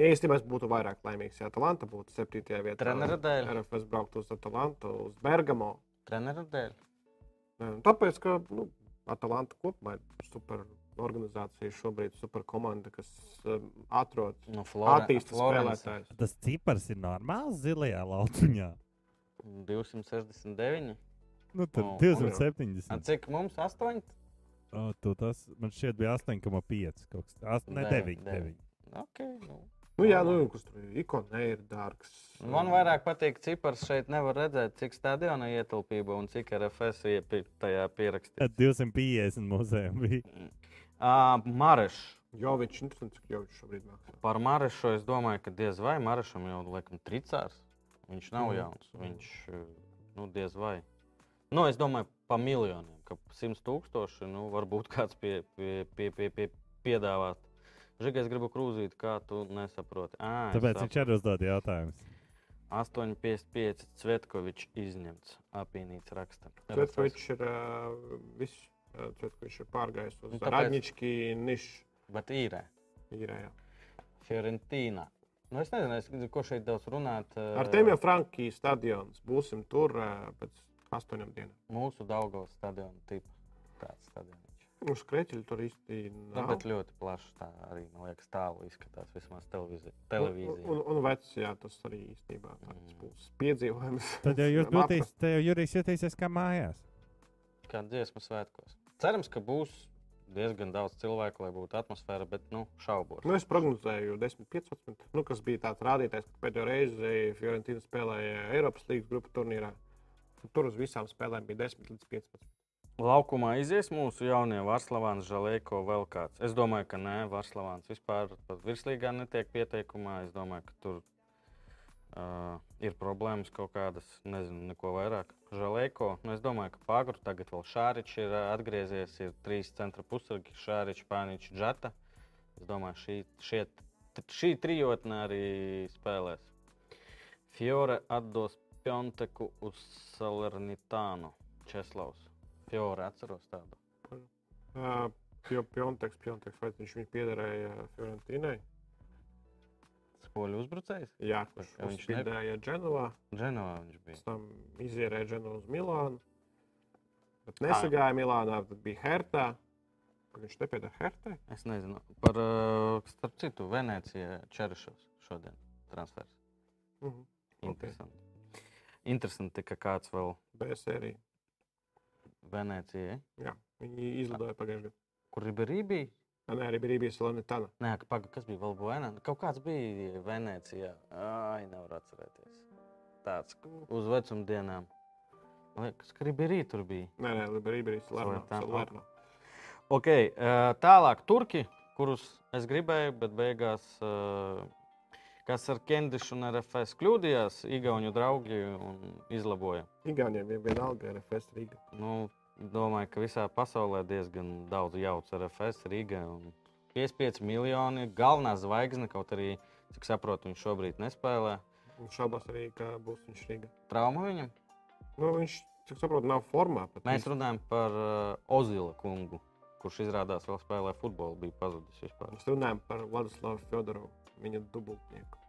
Ja īstenībā es būtu vairāk laimīgs, ja Atalanta būtu 7. vietā. Trenera dēļ. RFS brauktu uz Atalantu, uz Bergamo. Treneru dēļ. Nu, Tāpēc, ka nu, Atalanta kopumā ir super organizācija, šobrīd super komanda, kas um, atrod No attīstības Florence. spēlētājus. Tas cipars ir normāls zilajā lauciņā. 269. Nu, tur O, 270. A, cik mums? 8? O, tu tas man šķiet bija 8,5. kaut kas tāds. Ne, Deviņi, 9. deviņi. 9. Ok. Nu. Nu, jā, nu, kas tur ir ikona, ir dārgs. Man vairāk patīk cipars. Šeit nevar redzēt, cik stadiona ietilpība un cik RFS tajā pierakstīts. Tad 250 mūzejā bija. Uh, Mareš. Jo viņš ir interesants, cik jau viņš šobrīd maksā. Par Marešu es domāju, ka diez vai Marešam jau laikam tricārs. Viņš nav Mhm. jauns. Viņš nu, diez vai. Nu, es domāju, pa miljoniem, ka 100 tūkstoši nu, varbūt kāds pie, pie, pie, pie, pie, piedāvāt. Žiga, es gribu krūzīt, kā tu nesaproti. À, Tāpēc saprotu. viņš arī uzdod jautājumus. 8,55 Cvetkovičs izņemts. Apīnīts raksta. Cvetkovičs ir uh, viss. Uh, Cvetkovičs ir pārgājis uz Un kāpēc? Radnički nišu. Bet īrē. īrējā. Fiorentīna. Nu, es nezinu, es, ko šeit daudz runāt. Ar tiem jau Frankijas stadions. Būsim tur pēc astoņām dienām. Mūsu Daugavas stadiona tipa. Tāds stadions. Uz krēķeļa tur īsti Nu, nav. bet ļoti plaši tā arī, man liekas, tālu izskatās vismaz televīzija. Un, televīzija. un, un vecs, jā, tas arī īstenībā tāds Mm. būs piedzīvojums. Tad jau jūs jau Jurijs jutīsies kā mājās. Kā dziesmu svētkos. Cerams, ka būs diezgan daudz cilvēku, lai būtu atmosfēra, bet nu, šaubos. Nu, es prognozēju 10, 15, nu, kas bija tāds rādītājs, ka pēdējo reizi Fiorentīna spēlēja Eiropas līnijas grupu turnīrā. Tur uz visām spēlēm bija 10 līdz 15. Laukumā izies mūsu jaunie Varslavāns, Žalēko vēl kāds. Es domāju, ka nē, Varslavāns vispār pat virslīgā netiek pieteikumā. Es domāju, ka tur uh, ir problēmas kaut kādas, nezinu, neko vairāk. Žalēko, nu es domāju, ka Pagru tagad vēl Šāričs ir atgriezies, ir trīs centra pusargi, Šāričs, Pāniņš, Džata. Es domāju, šī, šie, šī trijotne arī spēlēs. Fiore atdos Pjonteku uz Salernitānu. Česlavs. Fiore atceros tādu. Uh, jo Pionteks, Pionteks, vai viņš viņu piederēja Fiorentīnai? Spoļu uzbrucējs. Jā, kurš Ka viņš spēlēja Dženovā, Dženovā viņš bija. pēc tam izierēja Dženovu uz Milānu. Bet nesagāja Milānā, tad bija Hertā. Viņš nepiedara Hertai? Es nezinu par, uh, starp citu, Venecijā Čerišovs šodien transfers. -huh. Ok. Interesanti. Interesanti, ka kāds vēl B sērija. Venecijai, Jā, viņi izlidoja pagājušajā gadā. kur Riberī bija. Ah, Nē, arī bija bijis Lanetana. Nē, paga, kas bija vēl Buena? Kaut kāds bija Venecijā. Ai, nevar atcerēties. Tāds uz vecuma dienām. Man liekas, ka Riberī tur bija. Nē, nē, bija bijis Salernitana, Lanetana. Ok, uh, tālāk Turki, kurus es gribēju, bet beigās, uh, kas ar Kendišu un RFS kļūdījās, Igauniju draugi un izlaboja. Igauniem bija vienalga RFS Riga. Nu, domāju, ka visā pasaulē diezgan daudz jauts RFS Riga. un 55 miljoni galvenā zvaigzne, kaut arī, cik saprotu, viņš šobrīd nespēlē. Un šaubos arī, ka būs viņš Riga. Trauma viņam. Nu, viņš, cik saprotu, nav formā. Mēs viņš- runājam par uh, Ozila kungu, kurš izrādās vēl spēlē futbolu, bija pazudis vispār. Mēs runājam par Vladislavu Fjodorovu, viņa dubultnieku.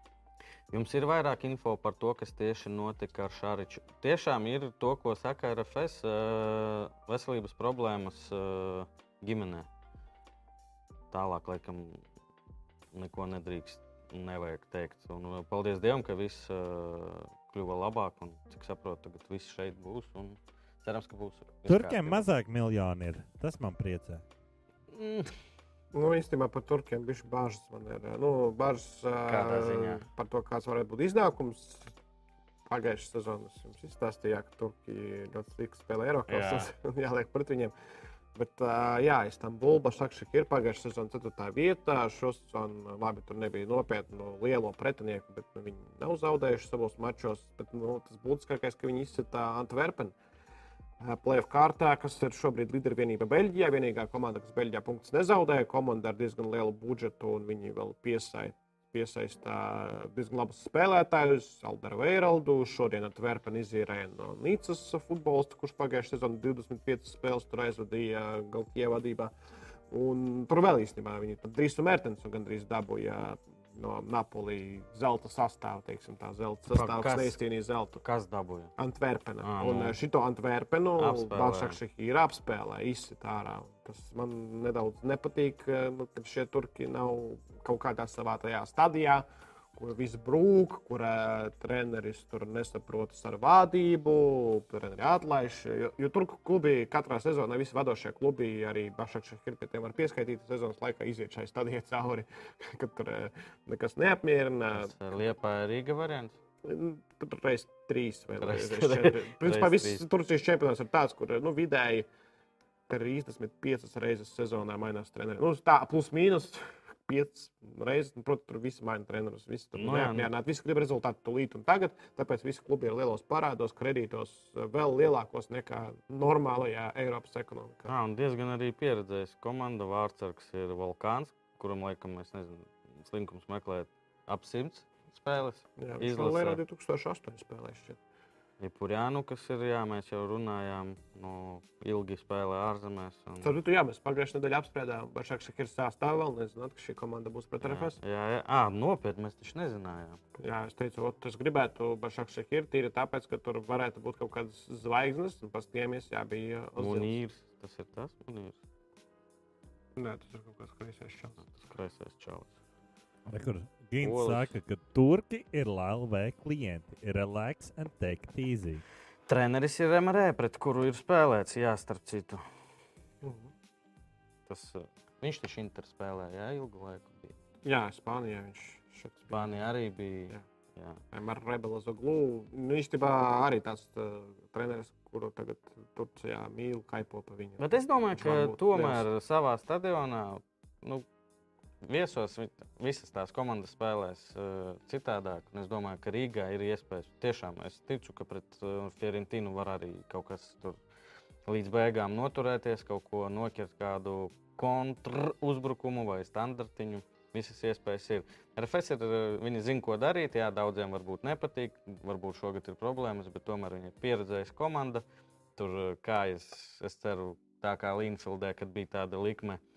Jums ir vairāk info par to, kas tieši notika ar Šāriču. Tiešām ir to, ko saka RFS, uh, veselības problēmas uh, ģimenē. Tālāk, laikam, neko nedrīkst, nevajag teikt. Un, uh, paldies Dievam, ka viss kļuva labāk. Un, cik saprotu, tagad viss šeit būs. Un cerams, ka būs. Turkiem mazāk miljoni ir. Tas man priecē. Mm, Nu, īstenībā par turkiem bija bažas. Man ir nu, bažas ziņā? par to, kāds varētu būt iznākums. Pagājušā sezonā jums izstāstīju, ka Turki ļoti slikti spēlē Eiropas un jāliek pret viņiem. Bet, ā, jā, Istanbulā Bašakšik ir pagājušā sezonā 4. vietā. Šo sezonu labi tur nebija nopietnu lielo pretinieku, bet nu, viņi nav zaudējuši savos mačos. Bet, nu, tas būtiskākais, ka viņi izsita Antverpenu. Plēsoņa kārtā, kas ir šobrīd līdervienība Beļģijā. Vienīgā komanda, kas Beļģijā punktus nezaudēja, komanda ar diezgan lielu budžetu, un viņi vēl piesaista piesaistā diezgan labus spēlētājus, Alderu Veiraldu. Šodien Antverpena izīrēja no Nīcas futbolista, kurš pagājušajā sezonā 25 spēles tur aizvadīja Galtjē vadībā. Un tur vēl īstenībā viņi tur drīz un mērķis gandrīz dabūja no Napoli zelta sastāvā. Teiksim, tā zelta sastāvs kas? neizcīnīja zeltu. kas dabūja? Antverpena. Ā, Un nu. eh, šito Antverpenu. Balšakšik ir apspēlē, izsit ārā. Tas man nedaudz nepatīk, eh, nu, ka šie turki nav kaut kādā savā tajā stadijā, kur viss brūk, kur treneris tur nesaprotas ar vadību, treneri atlaiž. Jo, jo turku klubi katrā sezonā, visi vadošie klubi, arī Bašakšik ir pie tiem var pieskaitīt sezonas laikā, iziet šai stadijai cauri, kad tur nekas neapmierina. Tas Liepa Rīga variants. Tur reizes trīs vai Reiz četri. Principā Reiz viss. Turcijas čempionāts ir tāds, kur nu, vidēji 35 reizes sezonā mainās treneris. Nu, tā plus mīnus 5 reizes. Nu, Protams, tur viss maina trenerus. Visi tur Nu jā, nu. Visi grib rezultātu tūlīt un tagad. Tāpēc visi klubi ir lielos parādos, kredītos, vēl lielākos nekā normālajā Eiropas ekonomikā. Jā, un diezgan arī pieredzējis komanda. Vārtsargs ir Volkāns, kuram laikam, es nezinu, slinkums meklēt ap simts spēles. Jā, viņš vēl ir 2008 spēlējis. šķiet. Jepurjānu, kas ir, jā, mēs jau runājām, no ilgi spēlē ārzemēs. Un... Tad, tu, jā, mēs pagājušajā nedēļā apspriedām, vai Šakšak ir sastāvā vēl nezināt, ka šī komanda būs pret RFS. Jā, jā, jā. À, nopietni, mēs taču nezinājām. Jā, es teicu, ot, es gribētu Bašakšak ir tīri tāpēc, ka tur varētu būt kaut kādas zvaigznes, un paskatījamies, jā, bija Ozils. Munīrs, tas ir tas Munīrs. Nē, tas ir kaut kas kreisais šāds. Tas kreisais čalis. Rekur, Gins Olas. saka, ka turki ir LV klienti. Relax and take it easy. Treneris ir MRE, pret kuru ir spēlēts, jā, starp citu. Mhm. Tas, uh, viņš taču Inter spēlēja, jā, ilgu laiku bija. Jā, Spānijā viņš šeit bija. Spānija arī bija. Jā. Jā. Ar Rebelu Glūnu. Nu, īstenībā arī tāds uh, treneris, kuru tagad Turcijā mīl, kaipo pa viņu. Bet es domāju, ka tomēr savā stadionā nu, viesos vi- visas tās komandas spēlēs uh, citādāk. Es domāju, ka Rīgā ir iespējas. Tiešām es ticu, ka pret uh, Fiorentinu var arī kaut kas tur līdz beigām noturēties, kaut ko noķert, kādu kontruzbrukumu vai standartiņu. Visas iespējas ir. RFS ir, uh, viņi zina, ko darīt. Jā, daudziem varbūt nepatīk, varbūt šogad ir problēmas, bet tomēr viņi ir pieredzējuši komanda. Tur, uh, kā es, es ceru, tā kā Līnfildē, kad bija tāda likme, ā,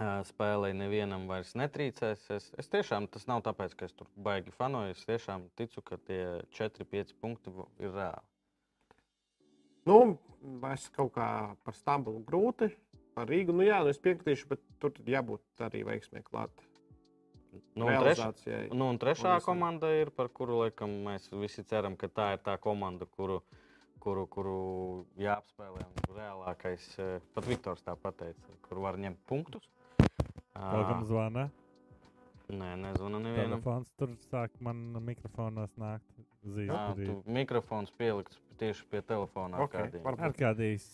spēlē nevienam vairs netrīcēs. Es, es tiešām tas nav tāpēc, ka es tur baigi fanoju. Es tiešām ticu, ka tie 4-5 punkti ir reāli. Nu, es kaut kā par Stambulu grūti. Par Rīgu, nu jā, nu es piekritīšu, bet tur jābūt arī veiksmē klāt. Nu, un, treš, nu, un trešā visam. komanda ir, par kuru laikam, mēs visi ceram, ka tā ir tā komanda, kuru, kuru, kuru jāapspēlē. un Reālākais, eh, pat Viktors tā pateica, kur var ņemt punktus. Kādam zvana? Nē, nezvanu nevienam. Telefons tur sāk man mikrofonos nākt. Tu mikrofons pielikts tieši pie telefona. Ok, Arkādijam. varbūt. Ar kādīs.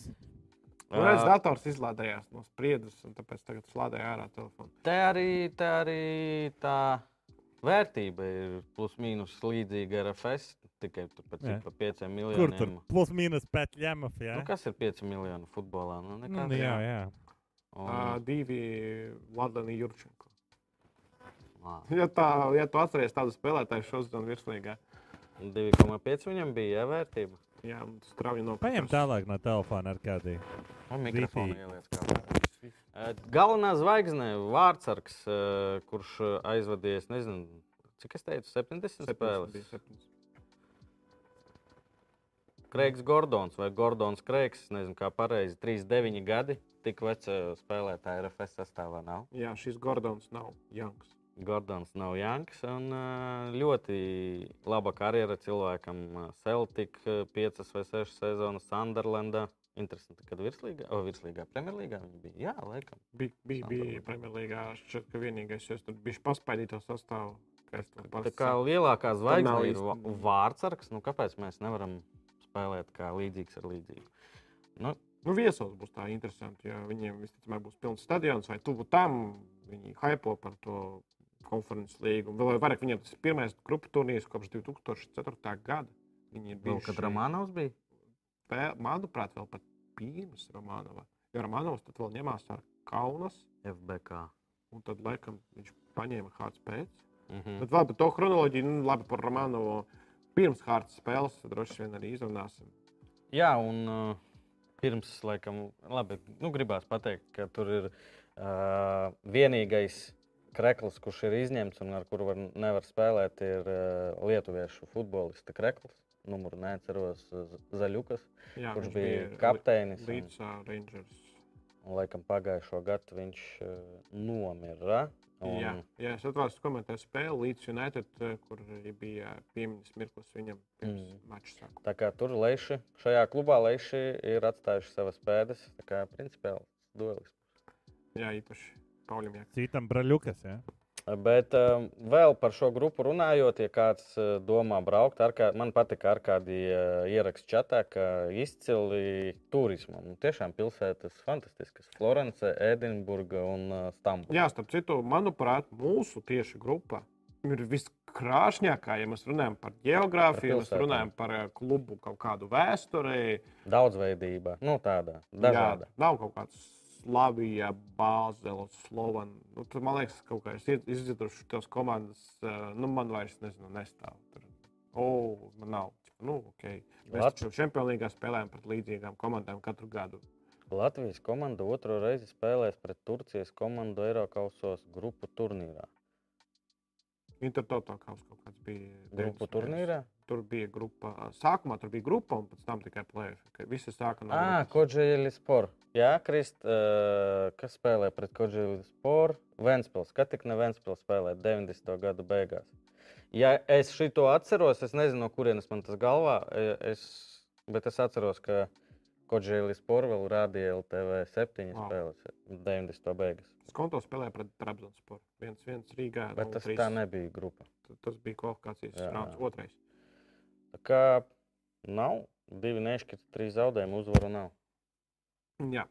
Redz, dators izlādējās no spriedzes, un tāpēc tagad slādēja ārā telefonu. Te arī, te arī tā vērtība ir plus mīnus līdzīga ar FS. Tikai tur pēc Jā. cik pa 5 Kur miljoniem. tur plus mīnus pēc ļemaf, jā? Nu, kas ir 5 miljoni futbolā? Nu, Nu, nekas. jā, jā. Un, Uh, divi Vladlani Jurčenko. ā, Ja, tā, ja tu atceries tādu spēlētāju šo sezonu virslīgā, 2,5 viņam bija jā, vērtība. jā, un strauji no Paņem tālāk no telefona ar kādī. Un mikrofonu ieliec kā. Ē, Galvenā zvaigzne, Vārtsargs, kurš aizvadījies, nezinu, cik es teicu, 70 spēles. Bija 70. Kreigs Gordons vai Gordons Kreigs, nezinu, kā pareizi, 39 gadi. Tik veca spēlētāja RFS sastāvā nav. Jā, šis Gordons nav Janks. Gordons nav Janks. Un, ļoti laba karjera cilvēkam. Celtic 5 vai 6 sezonas Sunderlandā. Interesanti, kad virslīgā, o, virslīgā Premjerlīgā viņi bija. Jā, laikam. Bija, bija, bija Premjerlīgā. Šķiet, ka vienīgais, kas tur bija paspēdīt to sastāvu. Tā kā lielākā zvaigzne ir vārdsargs, nu kāpēc mēs nevaram spēlēt kā līdzīgs ar līdzīgu? Nu, Nu, viesos būs tā interesanti, ja viņiem visticamāk būs pilns stadions vai tuvu tam. Viņi hypo par to konferences līgu. Un Vēl vairāk viņiem tas ir pirmais grupu turnīrs kopš 2004. gada. Viņi ir vēl bijuši, kad Romanovs bija. vēl, manuprāt, vēl pat pirms Romanova. Jo Romanovs tad vēl ņemās ar Kaunas, FBK. un tad laikam viņš paņēma Hārts pēc. Mhm. Bet labi, par to chronoloģiju, nu, labi par Romanovu. Pirms Hārtas spēles droši vien arī izrunāsim. Jā, un uh, pirms, laikam, labi, nu, gribās pateikt, ka tur ir uh, vienīgais krekls, kurš ir izņemts un ar kuru var, nevar spēlēt, ir uh, lietuviešu futbolista krekls. Numuru neatceros, Zaļukas, Jā, kurš viņš bija kapteinis. un- Līdz uh, Rangers. Un, laikam, pagājušo gadu viņš uh, nomira. Un, Jā, jā, es ka komentēju spēli līdz United, eh, kur bija piemiņas mirklis viņam pirms Mm. mača sākuma. Tā kā tur leiši, šajā klubā leiši ir atstājuši savas pēdas. Tā kā principiāls duelis. Jā, īpaši Pauļam Jākam. Citam braļukas, jā? Bet um, vēl par šo grupu runājot, ja kāds uh, domā braukt, kā, man patīk ar kādi uh, ieraksti čatā, ka izcili turismam. Nu, tiešām pilsētas fantastiskas. Florence, Edinburga un uh, Stambula. Jā, starp citu, manuprāt, mūsu tieši grupa ir viskrāšņākā, ja mēs runājam par geogrāfiju, ja mēs runājam par eh, klubu kaut kādu vēsturē. Daudzveidība, nu tāda Jā, dažāda. nav kaut kāds Slavija, Bāzela, Slovana. Nu, tur, man liekas, kaut kā es izdzirdēju tos komandas, eh, nu, man vairs nezinu, nestāv. Tur, oh, man nav. Nu, okay. Mēs Lat- taču Čempionīgā spēlējam pret līdzīgām komandām katru gadu. Latvijas komanda otro reizi spēlēs pret Turcijas komandu Eiropasos grupu turnīrā. Intertoto kaut kāds bija. Grupu turnīrā? Tur bija grupa. Sākumā tur bija grupa, un pēc tam tikai plēsoņi. Visi sāka no Ah. Kodžēlis Sport. Jā, Krist, uh, kas spēlē pret Kodžēlis Sport? Ventspils. Kad tik ne Ventspils spēlē 90. gadu beigās? Ja es šito atceros, es nezinu, no kurienes man tas galvā, e, es, bet es atceros, ka Kodžēlis Sport vēl rādīja LTV 7 Wow. spēles 90. beigas. Skonto spēlēja pret Trabzonsporu. viens viens Rīgā. Bet tas 0-3. tā nebija grupa. Tas bija kvalifikācijas rauns, otrais. Tā kā nav divi nešķirti, trīs zaudējumi, uzvaru nav. Jā.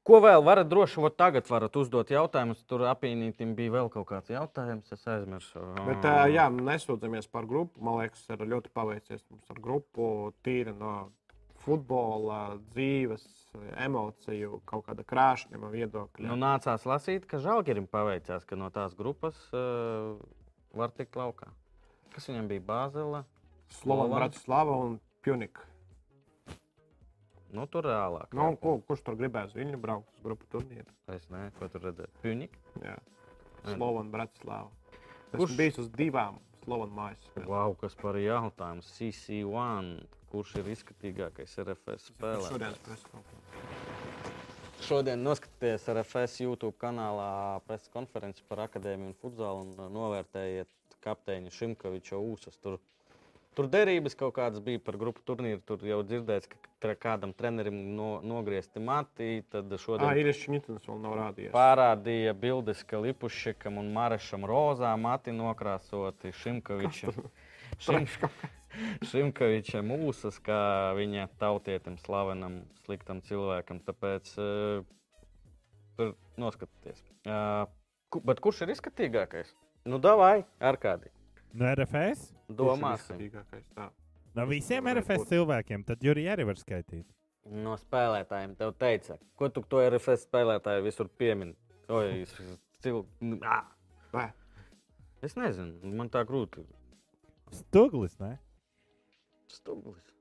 Ko vēl varat droši vien tagad varat uzdot jautājumus? Tur apīnītim bija vēl kaut kāds jautājums, es aizmirsu. Bet, jā, nesūdzamies par grupu. Man liekas, ir ļoti paveicies mums ar grupu. Tīri no futbola, dzīves, emociju, kaut kāda krāšņa viedokļa. Nu, nācās lasīt, ka Žalgirim paveicās, ka no tās grupas uh, var tikt laukā. Kas viņam bija Bāzela? Slovans. Bratislava un Pjunika. Nu, tur reālāk. Nu, ko, kurš tur gribēs viņu braukt uz grupu turnīru? Es nezinu, ko tur redzēju. Pjuņik. Jā. Slovāna, Bratislava. Kurš- Kurš bija uz divām Slovāna mājas? Wow, kas par jautājumu? CC1. Kurš ir izskatīgākais RFS spēlētājs? Šodienas preskonferencē. Šodien noskatieties RFS YouTube kanālā preses konferenci par akadēmiju un futbolu un novērtējiet kapteiņa Šimkoviča ūsas. Tur, tur derības kaut kādas bija par grupu turnīru. Tur jau dzirdēts, ka kādam trenerim no, nogriezti mati. Tad šodien ir Šņitins vēl nav rādījies. parādīja bildes, ka Lipušķikam un Marešam rozā mati nokrāsoti Šimkovičam. Šim, Šimkovičam mūsas, kā viņa tautietim, slavenam, sliktam cilvēkam. Tāpēc uh, tur noskatieties. Uh, ku, bet kurš ir izskatīgākais? Nu, davai, ar kādi. No RFS? Domāsim. No visiem RFS būt. cilvēkiem, tad Jurija arī var skaitīt. No spēlētājiem tev teica, ko tu to RFS spēlētāju visur piemini. Cil... Ā, Vai? Es nezinu, man tā grūti. Stuglis, ne? Stūglis.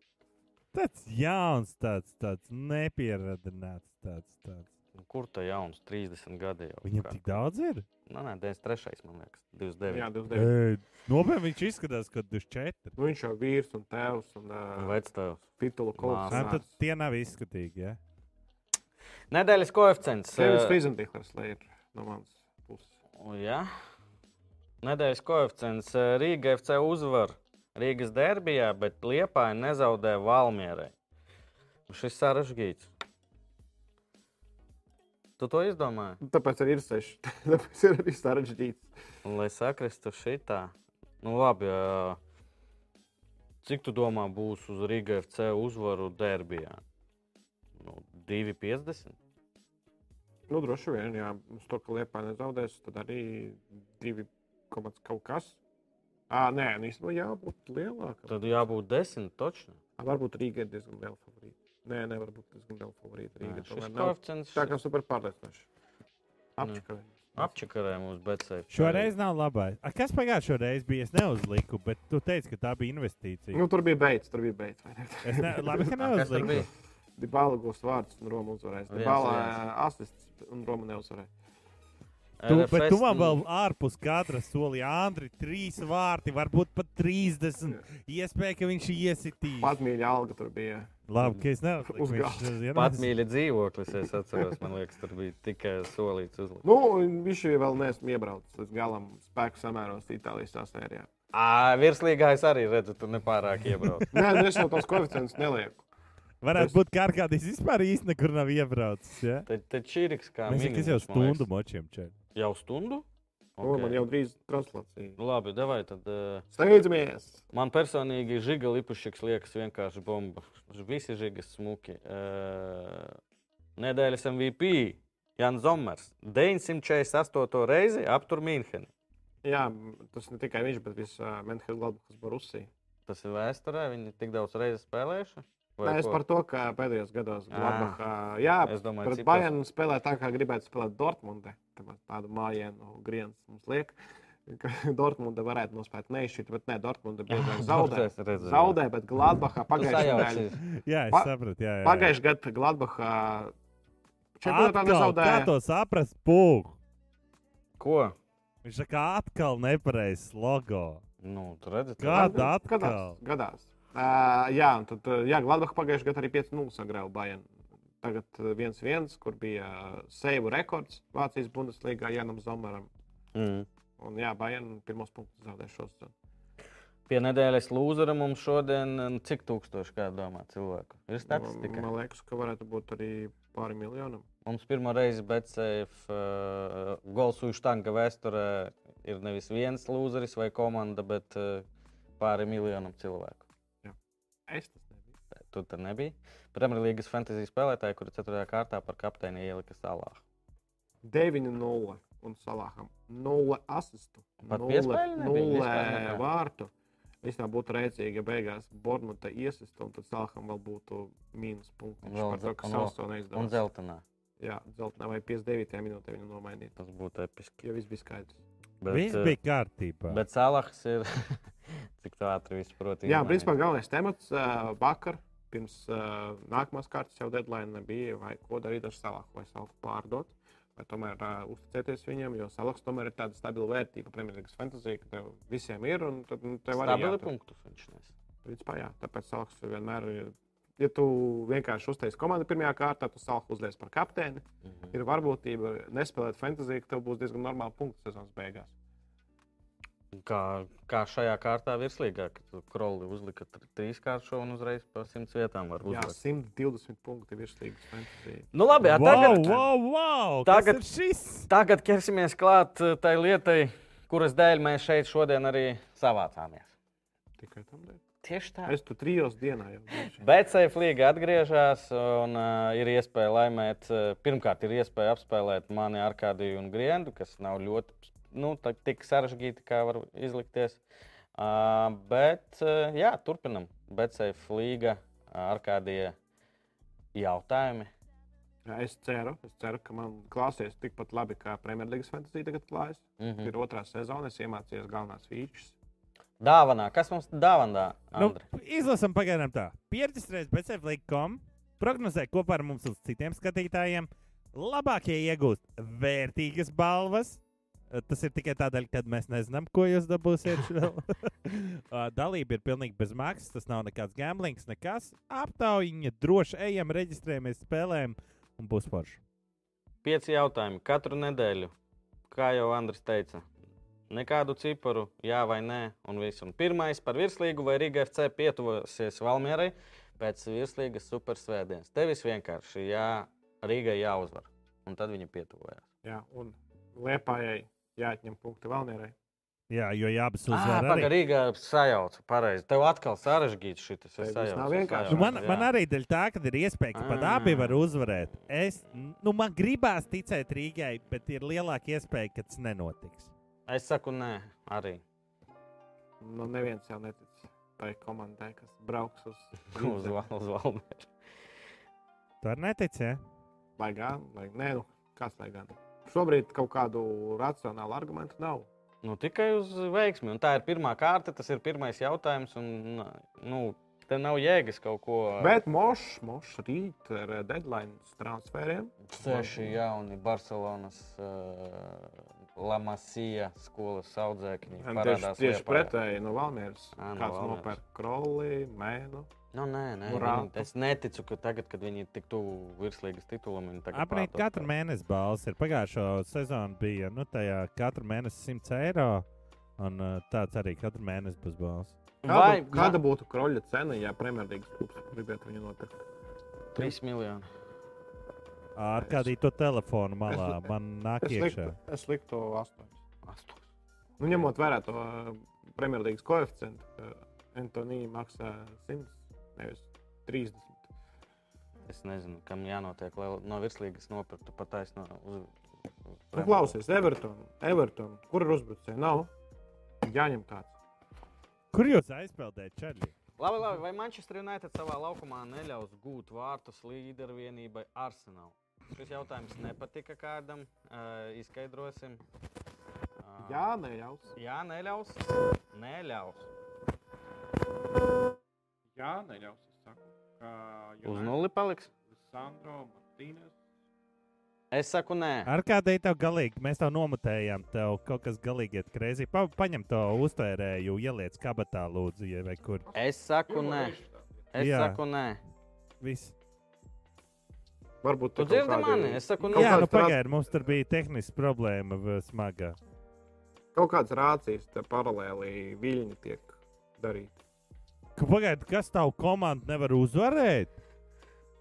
Tas jauns, tāds, tāds nepieradināts. Tāds, tāds. Nu, Kur tā jauns? 30 gadi jau. Viņam Kā- tik daudz ir. Nu, nē, 93. man liekas, 29. Jā, 29. Ei, Nopietni viņš izskatās, ka 24. Nu, viņš jau ir vīrs un tēvs un uh, Vectēvs. titulu Māsa. Nē, tad tie nav izskatīgi. Ja? Nedēļas koeficients. Kevins eh, Frizendihlers, lai ir no manas puses. o, Jā. Nedēļas koeficients. Rīga FC uzvar Rīgas derbijā, bet Liepāja nezaudē Valmierai. Šis sarežģīts. Tu to izdomāji? Tāpēc arī ir seši. Tāpēc ir arī sarežģīts. Un, lai sakristu šitā, nu labi. Cik tu domā, būs uz Rīgas FC uzvaru derbijā? Nu, 2,50. Nu, droši vien, jā, uz to, ka Lietuvā nezaudēs, tad arī divi komats kaut kas. À, nē, nu, īstenībā jābūt lielākam. Tad jābūt 10. Točni. Varbūt Rīga ir diezgan liela favorīta. Nē, nevar būt diezgan liela favorīta. Rīga Šis tomēr nav koeficients tā kā super pārliecinoši. Apčakarē. apčakarē mums becēja. Šoreiz nav labais. A, kas pagājušajā reizē bija? Es neuzliku, bet tu teici, ka tā bija investīcija. Nu, tur bija beigts, tur bija ne? Es ne, labi, ka neuzliku. bija? Dibāla gūs vārdus un Roma uzvarēs. Dibāla asists un Roma neuzvarēs. Tu, bet tu man RFS vēl ārpus katra solīji, Andri, trīs vārti, varbūt pat 30. Iespēja, ka viņš iesitīs. Pat mīļa alga tur bija. Labi, ka es neuzliku. Uz viņš, galda. ja Pat nes- mīļa dzīvoklis, es atceros, man liekas, tur bija tikai solīts uzlikt. Nu, viņš jau vēl neesmu iebraucis līdz galam spēku samēros Itālijas sasērijā. Ā, virslīgā es arī redzu, tu nepārāk iebrauc. Nē, nu, es jau tos koeficientus nelieku. Varētu Es- būt kā kādīs vispār īsti nekur nav iebraucis. Ja? Tad te čīriks kā Mēs jau stundu močiem čēl. Jau stundu? Okay. Man jau drīz translācija. Nu, labi, devai tad. Uh, Steidzamies! man personīgi Žiga Lipušiks liekas vienkārši bomba. Visi Žigas smuki. Uh, nedēļas MVP Jans Zomers. 948. reizi aptur Mīnheni. Jā, tas ne tikai viņš, bet visā Menhēla Gladbachas Borusija. Tas ir vēsturē, viņi tik daudz reizes spēlējuši. Nē, es ko? par to, ka pēdējos gados. Gladbachā, jā, domāju, pret. Bayernu spēlē tā, kā gribētu spēlēt Dortmundē tādu mājienu grienas mums liek. Dortmunda varētu nospērt neizšķirt, bet nē, Dortmunda biežāk zaudē. Zaudē, bet Gladbachā nu, pagājušajā gadā. Jā, es sapratu. Jā, jā, jā. Pagājušajā gadā Gladbachā čempionātā nezaudēja. Kā to saprast, pūk? Ko? Viņš tā kā atkal nepareizs logo. Nu, tur redzat, kāda atkal. Gadās. gadās. Uh, jā, un tad, jā, Gladbach pagājušajā gadā arī 5-0 sagrēva Bayern tagad eh, 1-1, kur bija eh, seivu rekords Vācijas Bundeslīgā Janam Zomeram. Mm. Un jā, Bayern pirmos punktus zaudēja šo sezonu. Pie nedēļas lūzera mums šodien eh, nu, cik tūkstoši, kā domā, cilvēku? Ir statistika? Man liekas, ka varētu būt arī pāri miljonam. Mums pirmo reizi BCF uh, gols uz štanga vēsturē ir nevis viens lūzeris vai komanda, bet uh, pāri miljonam cilvēku. Jā. Es tu tur nebija. Premjerlīgas fantasy spēlētāja, kura 4. kārtā par kapteini ielika salāhu. 9-0 un salāham 0 asistu. Pat 0 vārtu. Visā būtu rēcīgi, ja beigās Bormuta iesistu, un tad salāham vēl būtu mīnus punkti. Viņš par to, ka savs to neizdevās. Un dzeltenā. Jā, dzeltenā vai 59. minūtē viņu nomainīt. Tas būtu episki. Jo viss bija skaidrs. Bet, viss eh, bija kārtībā. Bet Salahs ir cik tā ātri vispār protams. Jā, principā galvenais temats uh, vakar pirms uh, nākamās kārtas jau deadline bija, vai ko darīt ar salāku vai salāku pārdot. Vai tomēr uh, uzticēties viņam, jo salaks tomēr ir tāda stabila vērtība Premjerlīgas fantāzija, ka tev visiem ir un tad, nu, tev arī ir punktu finšinēs. Principā jā, tāpēc salaks vienmēr ir. Ja tu vienkārši uztaisīsi komandu pirmajā kārtā, tu salku uzliec par kapteini, mm -hmm. ir varbūtība nespēlēt fantāziju, ka tev būs diezgan normāla punktu sezonas beigās. Kā, kā šajā kārtā virslīgā, kad kroli uzlika trīskāršo un uzreiz pa simts vietām var uzlikt. Jā, 120 punkti virslīgas fantasy. Nu labi, jā, tagad... Wow, wow, wow! Tagad, tagad ķersimies klāt eh, tai lietai, kuras dēļ mēs šeit šodien arī savācāmies. Tikai tam dēļ. Tieši tā. Es tur trijos dienā jau biju. Bet Seifa līga atgriežas un uh, ir iespēja laimēt. Uh, pirmkārt, ir iespēja apspēlēt mani ar kādiju un griendu, kas nav ļoti nu, tā, tik sarežģīti, kā var izlikties. Uh, bet uh, jā, turpinam. Betseif līga ar kādiem jautājumiem. Es ceru, es ceru, ka man klāsies tikpat labi, kā Premjerlīgas fantasy tagad klājas. Mm -hmm. Ir otrā sezona, es iemācījos galvenās features. Dāvanā, kas mums dāvanā? Nu, Andri? Nu, izlasam pagaidām tā. Pieredzes reizes BCFLIG.com prognozē kopā ar mums uz citiem skatītājiem. Labākie iegūst vērtīgas balvas, Eh, tas ir tikai tādēļ, ka mēs nezinām, ko jūs dabūsiet. Ah, dalība ir pilnīgi bez maksas. Tas nav nekāds gamblings, nekas. Aptaujiņa droši ejam, reģistrējamies, spēlējam un būs forši. Pieci jautājumi katru nedēļu. Kā jau Andris teica, nekādu ciparu, jā vai nē, un viss. Un pirmais par virslīgu vai Riga FC pietuvosies Valmierai pēc virslīgas supersvētdienas. Tevis vienkārši jā, Riga jāuzvar, un tad viņa pietuvojās. Jā, un Liepājai jāatņem punkti Valnērai. Jā, jo jābūt uzvarai. Tā kā Rīgā sajauca pareizi. Tev atkal sarežģīts šis sajaucis. Nav vienkārši. Nu, man, jā. man arī dēļ tā, ka ir iespēja, ka pat abi var uzvarēt. Es, nu, man gribās ticēt Rīgai, bet ir lielāka iespēja, ka tas nenotiks. Es saku, nē, arī. Nu, neviens jau netic tai komandai, kas brauks uz, uz, val, uz Valmēru. Tu arī netici, ja? Lai gan, lai nē, nu, kas lai gan šobrīd kaut kādu racionālu argumentu nav. Nu, tikai uz veiksmi. Un tā ir pirmā kārta, tas ir pirmais jautājums. Un, nu, Te nav jēgas kaut ko. Bet Mošs moš rīt ir deadline transferiem. Seši jauni Barcelonas eh, uh, Lamasija skolas audzēkņi. Tieši, tieši pretēji nu, no Valmieras. Nu, Kāds nopērk Krolli, Mēnu. Nu, nē, nē, viņi, es neticu, ka tagad, kad viņi ir tik tuvu virslīgas titulam, viņi tagad apgūst. Katru mēnesi balss ir pagājušo sezonu bija nu, tajā katru mēnesi 100 eiro. Un uh, tāds arī katru mēnesi būs balss. Vai kāda, kāda būtu kroļa cena, ja Premjerlīgas klubs gribētu viņu nopirkt? 3 miljoni. Ar kādī to telefonu malā es, man nāk es iekšā. Liktu, es liktu 8. 8. Nu, ņemot vērā to uh, Premjerlīgas koeficientu, Antoni maksā 100 nevis 30. Es nezinu, kam jānotiek, lai no virslīgas nopirktu pat taisno uz. Nu, klausies, Everton, Everton. Kur ir uzbrucēji? Nav. Jāņem kāds. Kur jūs aizpeldējat, Čārli? Labi, labi, vai Manchester United savā laukumā neļaus gūt vārtus līdervienībai Arsenal? Šis jautājums nepatika kādam. Uh, izskaidrosim. Uh, jā, neļaus. Jā, neļaus. Neļaus. Jā, neļaus. Es saku, ka Uz nulli paliks. Sandro, Martīnes. Es saku, nē. Ar kādēļ tev galīgi? Mēs tev nomutējām, tev kaut kas galīgi iet krēsī. Pa, paņem to uztvērēju, ieliec kabatā, lūdzu, ja vai kur. Es saku, nē. Es Jā. saku, nē. Viss. Varbūt tu dzirdi kādi... mani? Es saku, nē. Jā, nu pagaidi, mums tur bija tehniska problēma smagā. Kaut kāds rācijas paralēli viļņi tiek darīti. Ka Pagaidi, kas tavu komandu nevar uzvarēt?